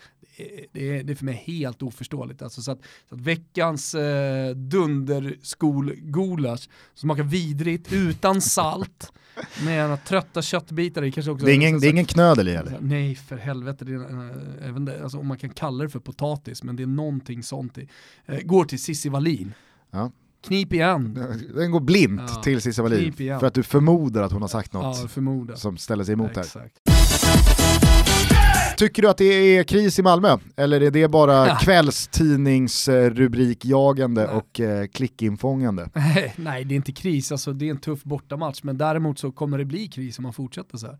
det är, det är för mig helt oförståeligt. Alltså så, att, så att veckans eh, dunderskol-gulasch smakar vidrigt, utan salt, med trötta köttbitar i kanske också.
Det är ingen, det är ingen knödel i eller?
Nej för helvete, det är, även det, alltså, om man kan kalla det för potatis, men det är någonting sånt i. Eh, går till Cissi Wallin.
Ja.
Knip igen.
Den går blint ja, till Cissi Wallin, för att du förmodar att hon har sagt något
ja,
som ställer sig emot
ja,
här. Tycker du att det är kris i Malmö? Eller är det bara ja. kvällstidningsrubrikjagande och eh, klickinfångande?
Nej, det är inte kris, alltså, det är en tuff bortamatch, men däremot så kommer det bli kris om man fortsätter så här.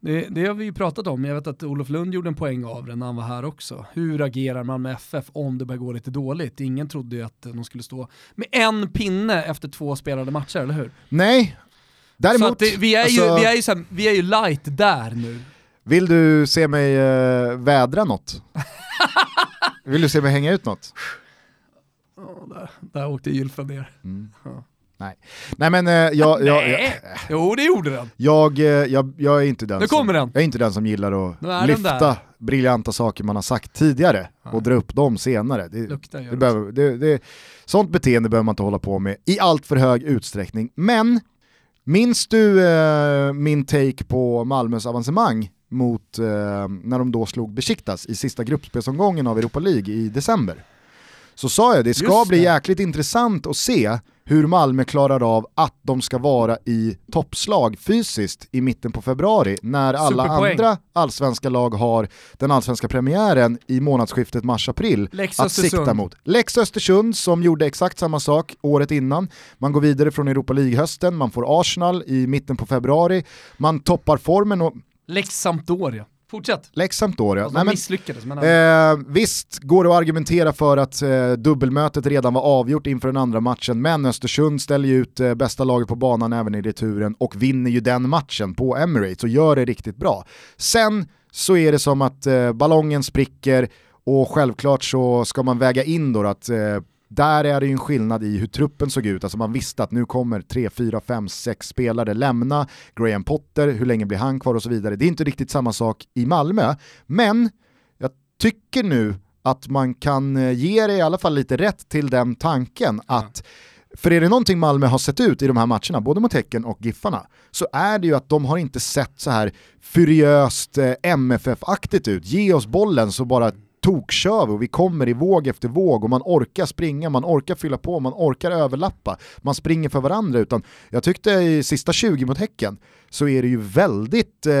Det, det, har vi ju pratat om, jag vet att Olof Lund gjorde en poäng av det när han var här också. Hur agerar man med FF om det börjar gå lite dåligt? Ingen trodde ju att de skulle stå med en pinne efter två spelade matcher, eller hur?
Nej, däremot...
Det, vi, är alltså... ju, vi, är ju här, vi är ju light där nu.
Vill du se mig uh, vädra något? Vill du se mig hänga ut något?
Oh, där, där åkte gylfen ner. Mm. Ja.
Nej. Nej men uh, jag, jag,
Nej. jag, Jo det gjorde den.
Jag, uh, jag, jag, är inte den
nu
som,
den.
jag är inte den som gillar att lyfta briljanta saker man har sagt tidigare ja. och dra upp dem senare. Det,
Luktar,
det behöver, det, det, sånt beteende behöver man inte hålla på med i allt för hög utsträckning. Men minns du min take på Malmös avancemang mot eh, när de då slog Besiktas i sista gruppspelsomgången av Europa League i december. Så sa jag, det ska bli jäkligt intressant att se hur Malmö klarar av att de ska vara i toppslag fysiskt i mitten på februari när alla
Superpoäng.
andra allsvenska lag har den allsvenska premiären i månadsskiftet mars-april att sikta mot. Lex Östersund som gjorde exakt samma sak året innan. Man går vidare från Europa League-hösten, man får Arsenal i mitten på februari, man toppar formen och
Lex Sampdoria. Fortsätt.
Lex Sampdoria.
Alltså,
Nej, men,
misslyckades men
Eh, visst går det att argumentera för att eh, dubbelmötet redan var avgjort inför den andra matchen, men Östersund ställer ju ut eh, bästa laget på banan även i returen och vinner ju den matchen på Emirates och gör det riktigt bra. Sen så är det som att eh, ballongen spricker och självklart så ska man väga in då att eh, där är det ju en skillnad i hur truppen såg ut, alltså man visste att nu kommer 3, 4, 5, 6 spelare lämna, Graham Potter, hur länge blir han kvar och så vidare. Det är inte riktigt samma sak i Malmö, men jag tycker nu att man kan eh, ge det i alla fall lite rätt till den tanken att för är det någonting Malmö har sett ut i de här matcherna, både mot Häcken och Giffarna, så är det ju att de har inte sett så här furiöst eh, MFF-aktigt ut. Ge oss bollen så bara tokkör vi och vi kommer i våg efter våg och man orkar springa, man orkar fylla på, man orkar överlappa, man springer för varandra. Utan jag tyckte i sista 20 mot Häcken så är det ju väldigt eh,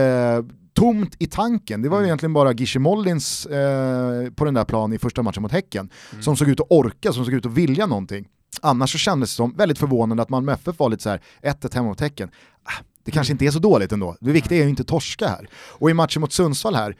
tomt i tanken. Det var ju egentligen bara Gische Mollins eh, på den där planen i första matchen mot Häcken som såg ut att orka, som såg ut att vilja någonting. Annars så kändes det som väldigt förvånande att Malmö FF var lite så här 1-1 hemma mot Häcken. Ah, det kanske inte är så dåligt ändå. Det viktiga är ju inte torska här. Och i matchen mot Sundsvall här,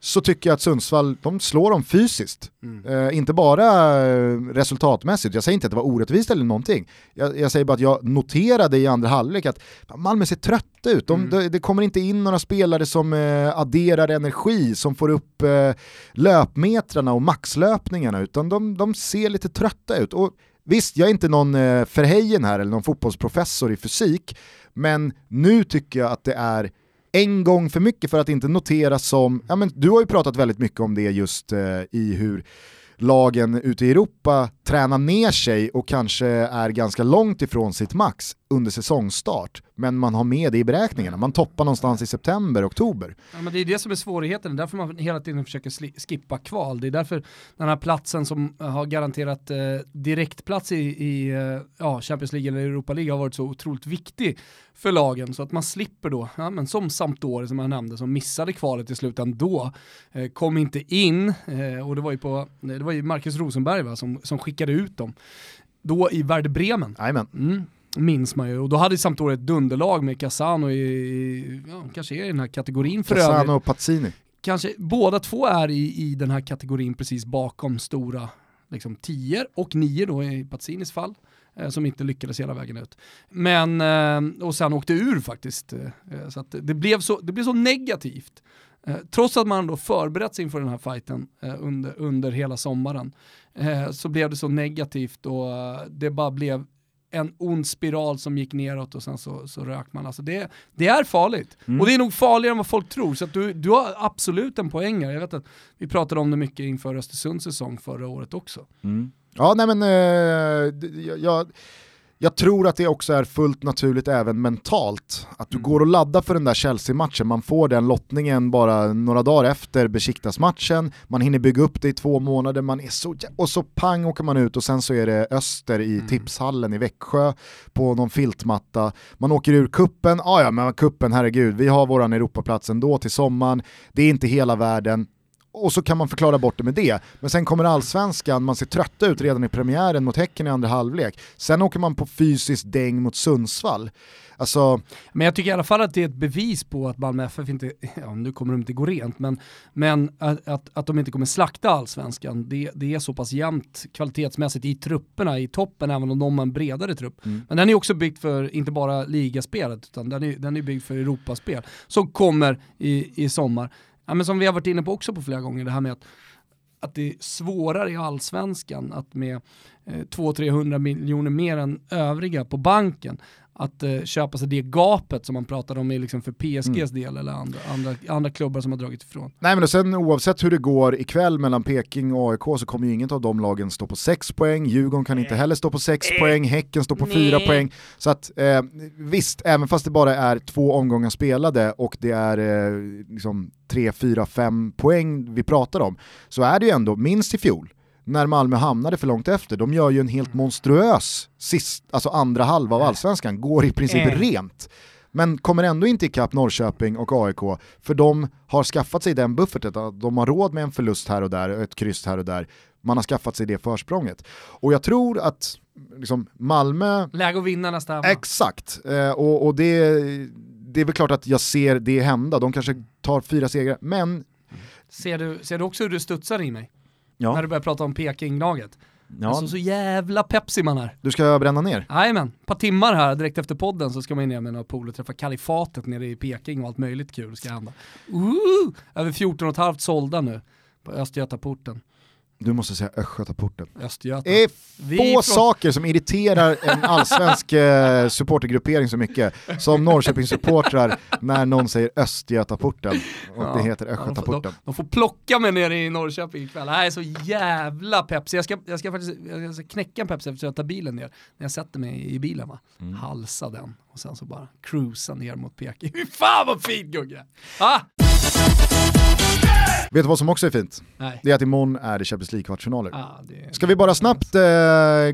så tycker jag att Sundsvall, de slår dem fysiskt. Eh, inte bara eh, resultatmässigt, jag säger inte att det var orättvist eller någonting. Jag, jag säger bara att jag noterade i andra halvlek att Malmö ser trötta ut. De, det, det kommer inte in några spelare som eh, adderar energi, som får upp eh, löpmetrarna och maxlöpningarna, utan de, de ser lite trötta ut. Och Visst, jag är inte någon eh, förhejen här eller någon fotbollsprofessor i fysik, men nu tycker jag att det är en gång för mycket för att inte noteras som, ja men du har ju pratat väldigt mycket om det just eh, i hur lagen ute i Europa träna ner sig och kanske är ganska långt ifrån sitt max under säsongstart. Men man har med det i beräkningarna, man toppar någonstans i september, oktober.
Ja, men det är det som är svårigheten, det är därför man hela tiden försöker skippa kval. Det är därför den här platsen som eh, har garanterat eh, direktplats i, i eh, ja, Champions League eller Europa League har varit så otroligt viktig för lagen. Så att man slipper då, ja, men som Sampdoria som jag nämnde, som missade kvalet i slutet ändå, eh, kom inte in, eh, och det var ju, på, eh, det var ju Marcus Rosenberg va, som, som skickade ut dem. Då i Werder Bremen. Mm, minns man ju. Och då hade Sampdoria ett dunderlag med Casano i, i ja, kanske är i den här kategorin för övrigt.
Cassano och Pazzini.
Kanske båda två är i, i den här kategorin precis bakom stora liksom, tior och nio då i Pazzinis fall eh, som inte lyckades hela vägen ut. Men, eh, och sen åkte ur faktiskt. Eh, så det, blev så, det blev så negativt. Trots att man då förberett sig inför den här fighten under, under hela sommaren eh, så blev det så negativt och eh, det bara blev en ond spiral som gick neråt och sen så, så rök man. Alltså det, det är farligt. Och det är nog farligare än vad folk tror. Så du, du har absolut en poäng här. Jag vet att vi pratade om det mycket inför Östersunds säsong förra året också.
Ja, nej men eh, jag, jag, jag tror att det också är fullt naturligt även mentalt. Att du går och laddar för den där Chelsea-matchen, man får den lottningen bara några dagar efter Besiktas-matchen, man hinner bygga upp det i två månader, man är så och så pang åker man ut och sen så är det Öster i tipshallen i Växjö på någon filtmatta. Man åker ur kuppen, ah, ja men kuppen herregud, vi har våran Europaplats ändå till sommaren, det är inte hela världen, och så kan man förklara bort det med det. Men sen kommer allsvenskan, man ser trötta ut redan i premiären mot Häcken i andra halvlek. Sen åker man på fysiskt däng mot Sundsvall. Alltså,
Men jag tycker i alla fall att det är ett bevis på att Malmö FF inte, ja nu kommer de inte gå rent, men, men att, att, att de inte kommer slakta allsvenskan, det, det är så pass jämnt kvalitetsmässigt i trupperna, i toppen, även om de har en bredare trupp. Men den är också byggd för, inte bara ligaspelet, utan den är, den är byggd för Europaspel, som kommer i, i sommar. Ja, men som vi har varit inne på också på flera gånger, det här med att att det är svårare i allsvenskan att med eh, 200-300 miljoner mer än övriga på banken att eh, köpa sig det gapet som man pratade om i liksom för PSGs del eller andra, andra, andra klubbar som har dragit ifrån.
nej men och sen oavsett hur det går ikväll mellan Peking och AIK så kommer ju inget av de lagen stå på 6 poäng, Djurgården kan inte heller stå på 6 poäng, Häcken står på 4 poäng. Så att eh, visst, även fast det bara är två omgångar spelade och det är eh, liksom 3, 4, 5 poäng vi pratar om, så är det ju ändå minst i fjol när Malmö hamnade för långt efter. De gör ju en helt monstruös sist, alltså andra halva av allsvenskan, går i princip
Äh.
rent. Men kommer ändå inte ikapp Norrköping och AIK, för de har skaffat sig den bufferten, att de har råd med en förlust här och där, ett kryss här och där. Man har skaffat sig det försprånget. Och jag tror att liksom, Malmö
Läge att vinna nästa hemma.
Exakt, eh, och, och det, det är väl klart att jag ser det hända. De kanske tar fyra segrar, men
Ser du, ser du också hur du studsar i mig?
Ja,
När du börjar prata om Peking-laget.
ja
Alltså så jävla pepsi man är.
du ska bränna ner.
Jajamän, ett par timmar här direkt efter podden så ska man ner med några polare och träffa kalifatet nere i Peking och allt möjligt kul ska hända. Ooh, över 14 och ett halvt sålda nu på Östgötaporten.
Du måste säga Östgötaporten.
Östgöta.
Det är få
från-
saker som irriterar en allsvensk eh, supportergruppering så mycket som Norrköpingssupportrar när någon säger Östgötaporten och det
Ja.
heter
Ja, de, får, de,
Östgötaporten.
de får plocka mig nere i Norrköping ikväll. Det här är så jävla pepsi. Jag ska, jag ska faktiskt jag ska knäcka en pepsi efter att jag tar bilen ner. När jag sätter mig i bilen va.
Mm.
Halsa den och sen så bara cruisa ner mot Peking. Fy fan vad fint Gugge! Ah!
Vet du vad som också är fint?
Nej.
Det är att imorgon är det Champions League-kvartsfinaler.
Ah, det...
Ska vi bara snabbt eh,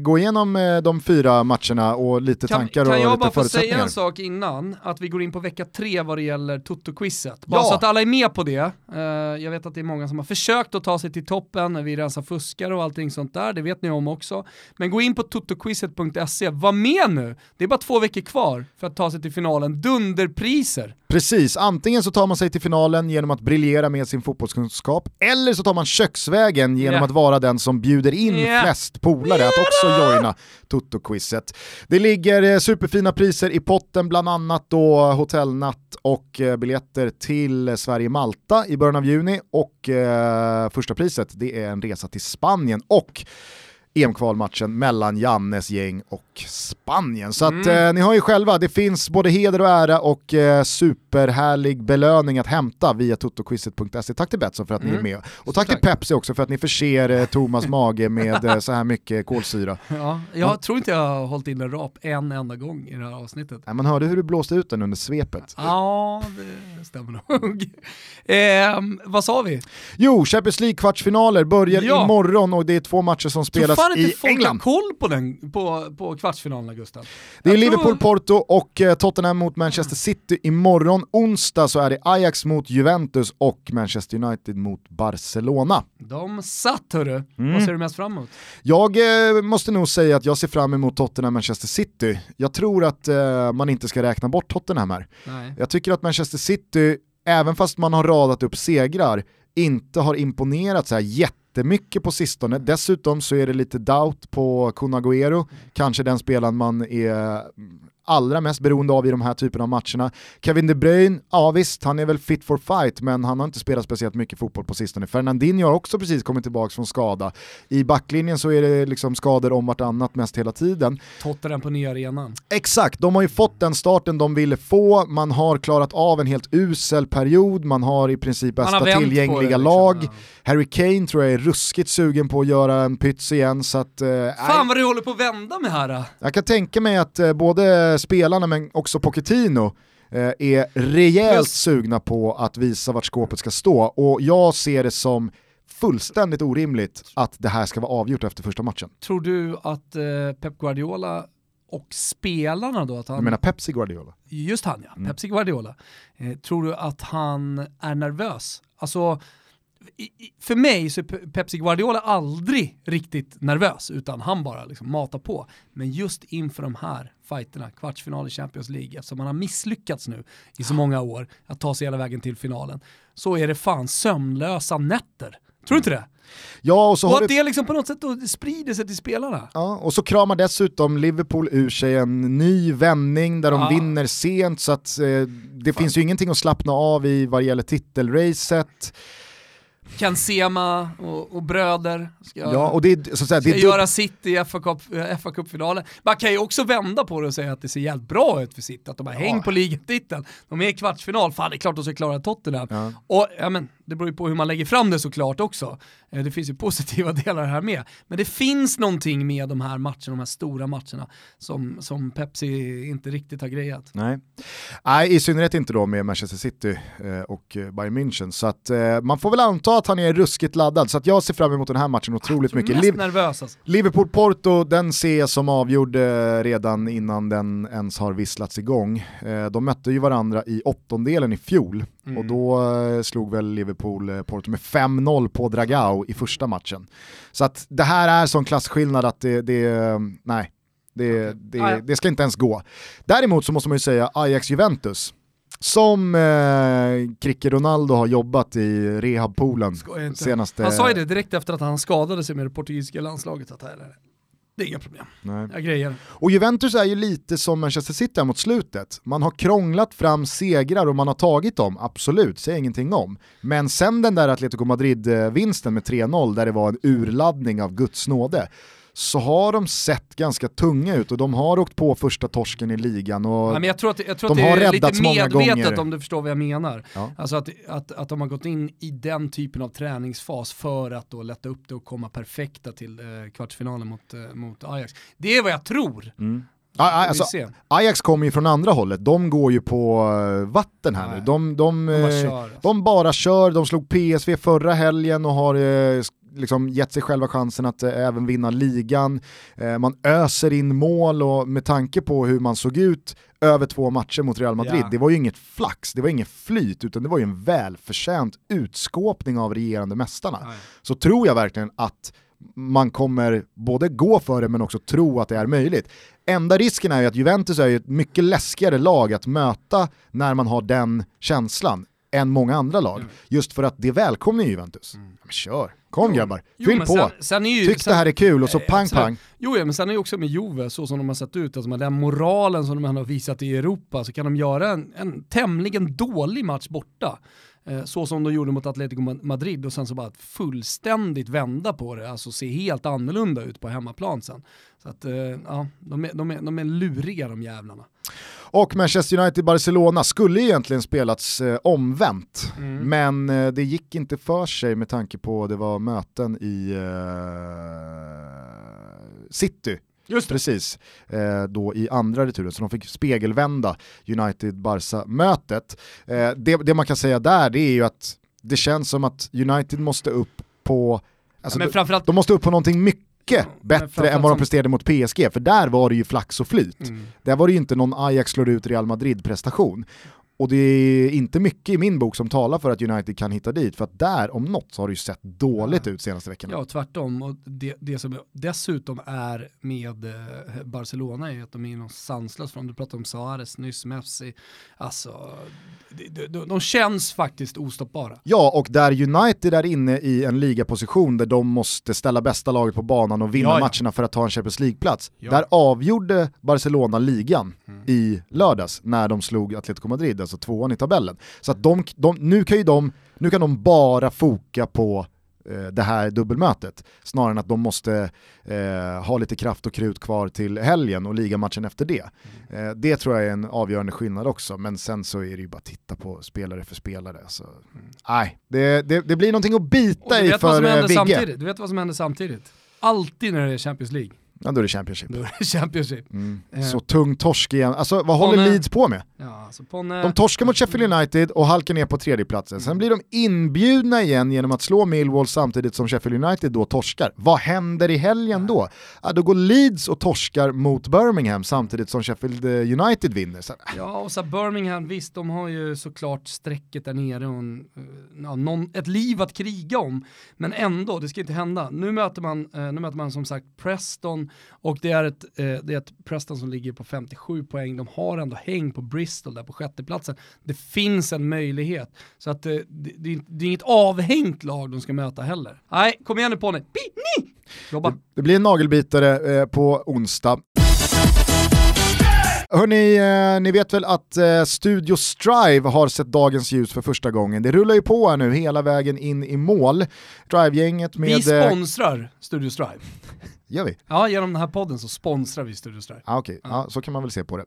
gå igenom eh, de fyra matcherna och lite
Kan,
tankar
kan
och
jag
lite
bara få säga
förutsättningar?
en sak innan, att vi går in på vecka tre vad det gäller Toto-quizet. Bara
Ja.
så att alla är med på det. Eh, jag vet att det är många som har försökt att ta sig till toppen, vi rensar fuskare och allting sånt där, det vet ni om också. Men gå in på totoquizet.se, var med nu! Det är bara två veckor kvar för att ta sig till finalen. Dunderpriser!
Precis, antingen så tar man sig till finalen genom att briljera med sin fotbollskunskap, eller så tar man köksvägen genom
Ja.
att vara den som bjuder in
Ja.
flest polare att också joina Toto-quizet. Det ligger eh, superfina priser i potten, bland annat då hotellnatt och eh, biljetter till Sverige-Malta i början av juni och eh, första priset det är en resa till Spanien och EM-kvalmatchen mellan Jannes gäng och Spanien. Så att
Mm.
eh, ni har ju själva, det finns både heder och ära och eh, superhärlig belöning att hämta via totoquizet.se. Tack till Betsson för att ni är
Mm.
med. Och tack,
Tack.
till Pepsi också för att ni förser eh, Thomas mage med eh, så här mycket kolsyra.
Ja, jag tror inte jag har hållit in en rap en enda gång i det här avsnittet.
Nej, man hörde hur du blåste ut den under svepet.
Ja, det stämmer nog. Ehm, vad sa vi?
Jo, Champions League-kvartsfinaler börjar
Ja.
imorgon och det är två matcher som spelas
fan inte
i
folk
England.
koll på, den, på, på kvartsfinalerna Gustav.
Det är Liverpool-Porto och eh, Tottenham mot Manchester City imorgon. Onsdag så är det Ajax mot Juventus och Manchester United mot Barcelona.
De satt hörru.
Mm.
Vad ser du mest fram emot?
Jag eh, måste nog säga att jag ser fram emot Tottenham-Manchester City. Jag tror att eh, man inte ska räkna bort Tottenham här.
Nej.
Jag tycker att Manchester City, även fast man har radat upp segrar, inte har imponerat så här jättemycket på sistone. Dessutom så är det lite doubt på Kun Agüero, kanske den spelaren man är allra mest beroende av i de här typerna av matcherna. Kevin De Bruyne, ja visst, han är väl fit for fight, men han har inte spelat speciellt mycket fotboll på sistone. Fernandinho har också precis kommit tillbaka från skada. I backlinjen så är det liksom skador om vartannat mest hela tiden.
Tottenham på nya arenan.
Exakt, de har ju fått den starten de ville få, man har klarat av en helt usel period, man har i princip bästa tillgängliga
liksom.
lag.
Ja.
Harry Kane tror jag är ruskigt sugen på att göra en pyts igen, så att... Eh,
Fan vad du håller på att vända med här. då.
jag kan tänka mig att eh, både spelarna men också Pochettino eh, är rejält
Plus-
sugna på att visa vart skåpet ska stå, och jag ser det som fullständigt orimligt att det här ska vara avgjort efter första matchen.
Tror du att eh, Pep Guardiola och spelarna då, att han,
Jag menar Pepsi Guardiola.
just han ja,
Mm.
Pepsi Guardiola, eh, tror du att han är nervös? Alltså, för mig så är Pe- Pepsi Guardiola aldrig riktigt nervös, utan han bara liksom matar på. Men just inför de här fighterna, kvartsfinal i Champions League, eftersom han har misslyckats nu i så många år att ta sig hela vägen till finalen, så är det fan sömnlösa nätter. Tror du inte det?
Ja, och så
Och att det liksom på något sätt sprider sig till spelarna.
Ja, och så kramar dessutom Liverpool ur sig en ny vändning där de
Ja.
vinner sent så att eh, det finns ju ingenting att slappna av i vad gäller titelracet.
Ken Sema och, och bröder ska,
Ja, och det är, så att säga, det
ska
är
göra sitt i FA Cup- eh. Man kan ju också vända på det och säga att det ser jävligt bra ut för City, att de har häng på ligatiteln. De är i kvartsfinal, fan det är klart de ska klara Tottenham.
Ja.
Och ja, men, det beror ju på hur man lägger fram det såklart också. Eh, det finns ju positiva delar här med. Men det finns någonting med de här matcherna, de här stora matcherna, som, som Pepsi inte riktigt har grejat.
Nej. Nej, i synnerhet inte då med Manchester City eh, och Bayern München. Så att, eh, man får väl anta att han är ruskigt laddad, så att jag ser fram emot den här matchen otroligt mycket.
Nervös alltså.
Liverpool-Porto, den ser jag som avgjord redan innan den ens har visslats igång. De mötte ju varandra i åttondelen i fjol mm. och då slog väl Liverpool-Porto med 5-0 på Dragao i första matchen. Så att det här är sån klasskillnad att det, det nej, det, det, det, ska inte ens gå. Däremot så måste man ju säga Ajax-Juventus. Som eh, Kricke Ronaldo har jobbat i rehabpoolen senaste...
Han sa ju det direkt efter att han skadade sig med det portugisiska landslaget. Att här, det är inga problem.
Nej.
Jag grejer.
Och Juventus är ju lite som Manchester City mot slutet. Man har krånglat fram segrar och man har tagit dem, absolut, säger ingenting om. Men sen den där Atletico Madrid-vinsten med 3-0 där det var en urladdning av Guds nåde, så har de sett ganska tunga ut och de har åkt på första torsken i ligan och
ja, men jag tror att, jag tror de att det är lite medvetet om du förstår vad jag menar. Ja. Alltså att, att, att de har gått in i den typen av träningsfas för att då lätta upp det och komma perfekta till eh, kvartsfinalen mot, eh, mot Ajax. Det är vad jag tror.
Mm. Alltså, Ajax kommer ju från andra hållet, de går ju på eh, vatten här Nej. nu. De, de, de, bara eh, kör, alltså. de bara kör, de slog PSV förra helgen och har eh, liksom gett sig själva chansen att eh, även vinna ligan. Eh, man öser in mål och med tanke på hur man såg ut över två matcher mot Real Madrid, ja. det var ju inget flax, det var inget flyt, utan det var ju en välförtjänt utskåpning av regerande mästarna. Ja. Så tror jag verkligen att man kommer både gå för det men också tro att det är möjligt. Enda risken är ju att Juventus är ett mycket läskigare lag att möta när man har den känslan än många andra lag. Mm. Just för att det välkomnar Juventus. Mm. Men kör, kom jo. grabbar, fyll jo, på. Sen, sen ju, Tyck sen, det här är kul och så pang pang.
Jo ja, men sen är det också med Juve, så som de har sett ut, alltså med den moralen som de har visat i Europa, så kan de göra en, en tämligen dålig match borta. Eh, så som de gjorde mot Atletico Madrid och sen så bara fullständigt vända på det, alltså se helt annorlunda ut på hemmaplan sen. Så att, eh, ja, de är, de, är, de är luriga de jävlarna.
Och Manchester United-Barcelona skulle egentligen spelats eh, omvänt, mm. men eh, det gick inte för sig med tanke på det var möten i eh, City. Just Precis, eh, då i andra returen, så de fick spegelvända United-Barca-mötet. Eh, det, det, man kan säga där det är ju att det känns som att United måste upp på, alltså ja, de, de måste upp på någonting mycket mycket bättre än vad de presterade mot PSG, för där var det ju flax och flyt. Mm. Där var det ju inte någon Ajax slår ut Real Madrid-prestation. Och det är inte mycket i min bok som talar för att United kan hitta dit, för att där om något så har det ju sett dåligt ja. ut senaste veckorna.
Ja, tvärtom. Och det, det som dessutom är med eh, Barcelona är att de är någon sanslös från, du pratade om Suarez nyss, Messi, alltså de, de, de, känns faktiskt ostoppbara.
Ja, och där United är inne i en ligaposition där de måste ställa bästa laget på banan och vinna ja, ja. matcherna för att ta en Champions League-plats. Där avgjorde Barcelona ligan mm. i lördags när de slog Atletico Madrid alltså tvåan i tabellen. Så att de, de, nu, kan ju de, nu kan de bara foka på eh, det här dubbelmötet, snarare än att de måste eh, ha lite kraft och krut kvar till helgen och ligamatchen efter det. Eh, det tror jag är en avgörande skillnad också, men sen så är det ju bara att titta på spelare för spelare. Så, nej, det, det, det, blir någonting att bita i för eh, Vigge.
Du vet vad som händer samtidigt? Alltid när det är Champions League
Ja då är det Championship.
Då är det Championship. Mm.
Eh. Så tung torsk igen. Alltså vad håller Ponne... Leeds på med?
Ja, alltså Ponne...
De torskar mot Sheffield United och halkar ner på tredjeplatsen. Sen blir de inbjudna igen genom att slå Millwall samtidigt som Sheffield United då torskar. Vad händer i helgen då? Ja, då går Leeds och torskar mot Birmingham samtidigt som Sheffield eh, United vinner. Så...
Ja, och så Birmingham, visst de har ju såklart strecket där nere och en, eh, ja, någon, ett liv att kriga om. Men ändå, det ska inte hända. Nu möter man, nu möter man som sagt Preston och det är, ett, eh, det är ett Preston som ligger på 57 poäng, de har ändå häng på Bristol där på sjätteplatsen. Det finns en möjlighet. Så att eh, det, det, det, är inget avhängt lag de ska möta heller. Nej, kom igen nu på ni. Jobba.
Det, det blir en nagelbitare eh, på onsdag. Hörni, eh, ni vet väl att eh, Studio Strive har sett dagens ljus för första gången. Det rullar ju på här nu hela vägen in i mål. Strive-gänget med...
Vi sponsrar Studio Strive.
Gör vi?
Ja, genom den här podden så sponsrar vi Studio Strive.
Ah, Okej, ja, så kan man väl se på det.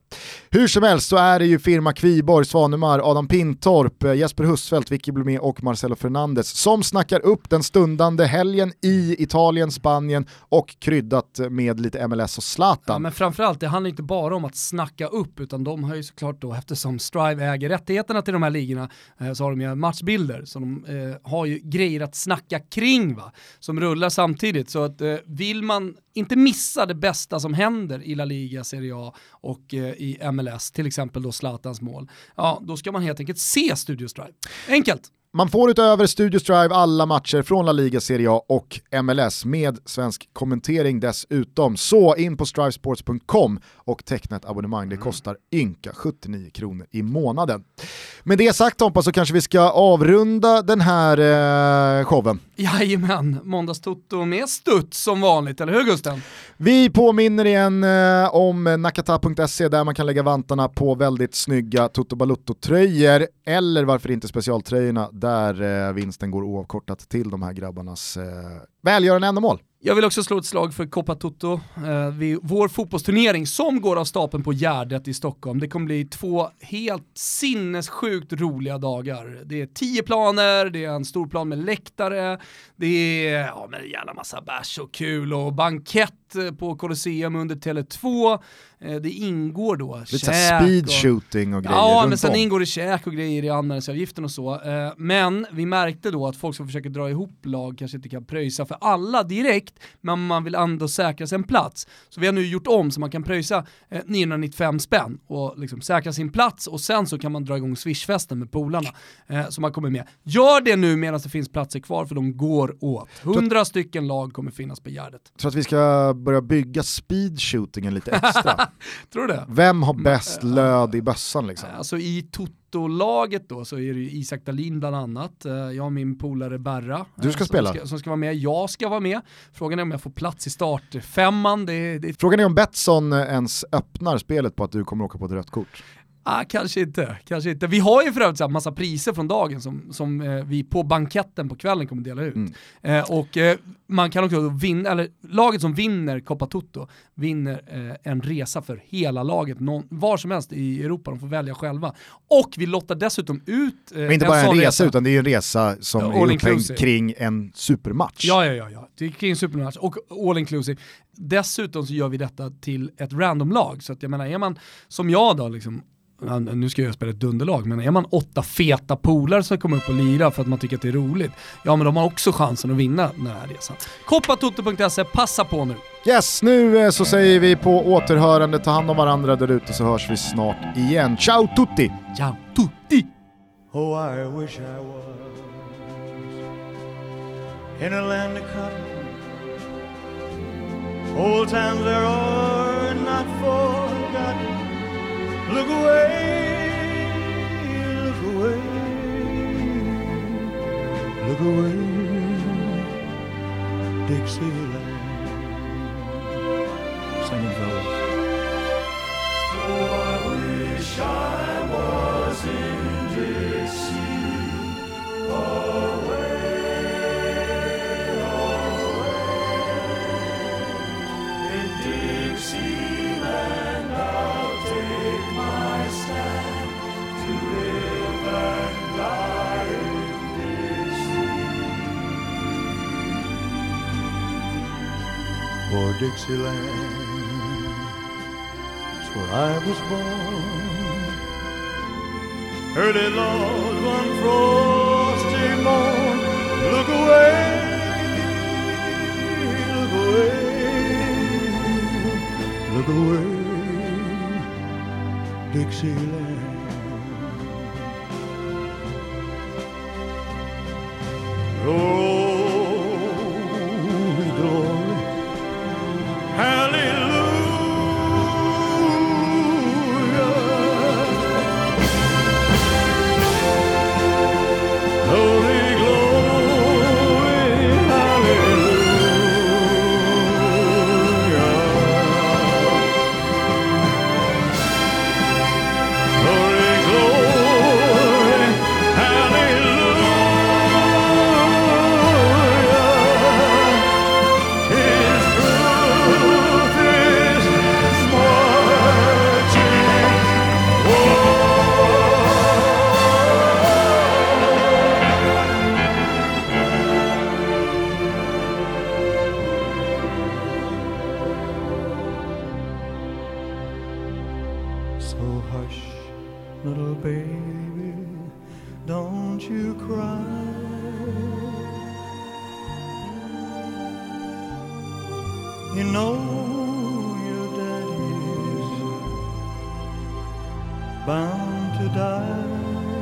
Hur som helst så är det ju firma Kviborg, Svanemar, Adam Pintorp, eh, Jesper Husfeldt, Vicky Blomé och Marcelo Fernandes som snackar upp den stundande helgen i Italien, Spanien och kryddat med lite MLS och Zlatan.
Ja, men framförallt, det handlar inte bara om att snacka upp, utan de har ju såklart då, eftersom Strive äger rättigheterna till de här ligorna, eh, så har de ju matchbilder, så de eh, har ju grejer att snacka kring va, som rullar samtidigt. Så att eh, vill man inte missa det bästa som händer i La Liga, Serie A och eh, i MLS, till exempel då Zlatans mål, ja då ska man helt enkelt se Studio Strive. Enkelt!
Man får utöver Studio Strive alla matcher från La Liga, Serie A och MLS med svensk kommentering dessutom. Så in på strivesports.com och teckna ett abonnemang. Det kostar ynka 79 kronor i månaden. Med det sagt Tompa så kanske vi ska avrunda den här eh, showen.
Jajamän, måndagstoto med studs som vanligt, eller hur Gusten?
Vi påminner igen eh, om nakata.se där man kan lägga vantarna på väldigt snygga Toto Balutto-tröjor eller varför inte specialtröjorna där eh, vinsten går oavkortat till de här grabbarnas eh, välgörande ändamål.
Jag vill också slå ett slag för Coppa Toto, eh, vår fotbollsturnering som går av stapeln på Gärdet i Stockholm. Det kommer bli två helt sinnessjukt roliga dagar. Det är tio planer, det är en stor plan med läktare, det är ja, men en jävla massa bärs och kul och bankett på Colosseum under Tele2. Eh, det ingår då
Lite
käk
speed
och-
shooting och grejer
Ja, men sen
om.
ingår det käk och grejer i anmälningsavgiften och så. Eh, Men vi märkte då att folk som försöker dra ihop lag kanske inte kan pröjsa för alla direkt, men man vill ändå säkra sig en plats. Så vi har nu gjort om så man kan pröjsa eh, 995 spänn och liksom säkra sin plats och sen så kan man dra igång swishfesten med polarna eh, som har kommit med. Gör det nu medan det finns platser kvar för de går åt. 100 stycken lag kommer finnas på Gärdet.
Så att vi ska börja bygga speed shootingen lite extra.
Tror du det?
Vem har bäst löd i bössan liksom?
Alltså i Toto-laget då så är det ju Isak Dahlin bland annat, Eh, jag och min polare Berra.
Du ska
eh, som
spela.
Ska, som ska vara med, jag ska vara med. Frågan är om jag får plats i startfemman, det, det
Frågan är om Betsson ens öppnar spelet på att du kommer åka på ett rött kort.
Ah, kanske inte, kanske inte. Vi har ju för övrigt här massa priser från dagen som, som eh, vi på banketten på kvällen kommer dela ut.
Mm.
Eh, och eh, man kan också vinna, eller laget som vinner Coppa Toto vinner eh, en resa för hela laget, någon, var som helst i Europa, de får välja själva. Och vi lottar dessutom ut eh,
Men inte bara en
sån
resa, utan det är en resa som är
all
upphängd
inclusive.
kring en supermatch.
Ja, ja, ja, ja. Det är kring supermatch och all inclusive. Dessutom så gör vi detta till ett random-lag, så att jag menar, är man som jag då, liksom, nu ska jag spela ett dunderlag, men är man åtta feta polare som kommer upp och lira för att man tycker att det är roligt, ja men de har också chansen att vinna den här resan. Koppatoto.se, passa på nu!
Yes, nu eh, så säger vi på återhörande, ta hand om varandra där ute så hörs vi snart igen. Ciao tutti!
Ciao tutti!
Oh, I wish I was in a land of cotton. Old times are not forgotten. Look away, look away, look away, Dixieland. Dixieland it's where I was born. Early Lord, one frosty morn, look away, look away, look away, Dixieland. Glory, Hush, little baby, don't you cry. You know your daddy's bound to die.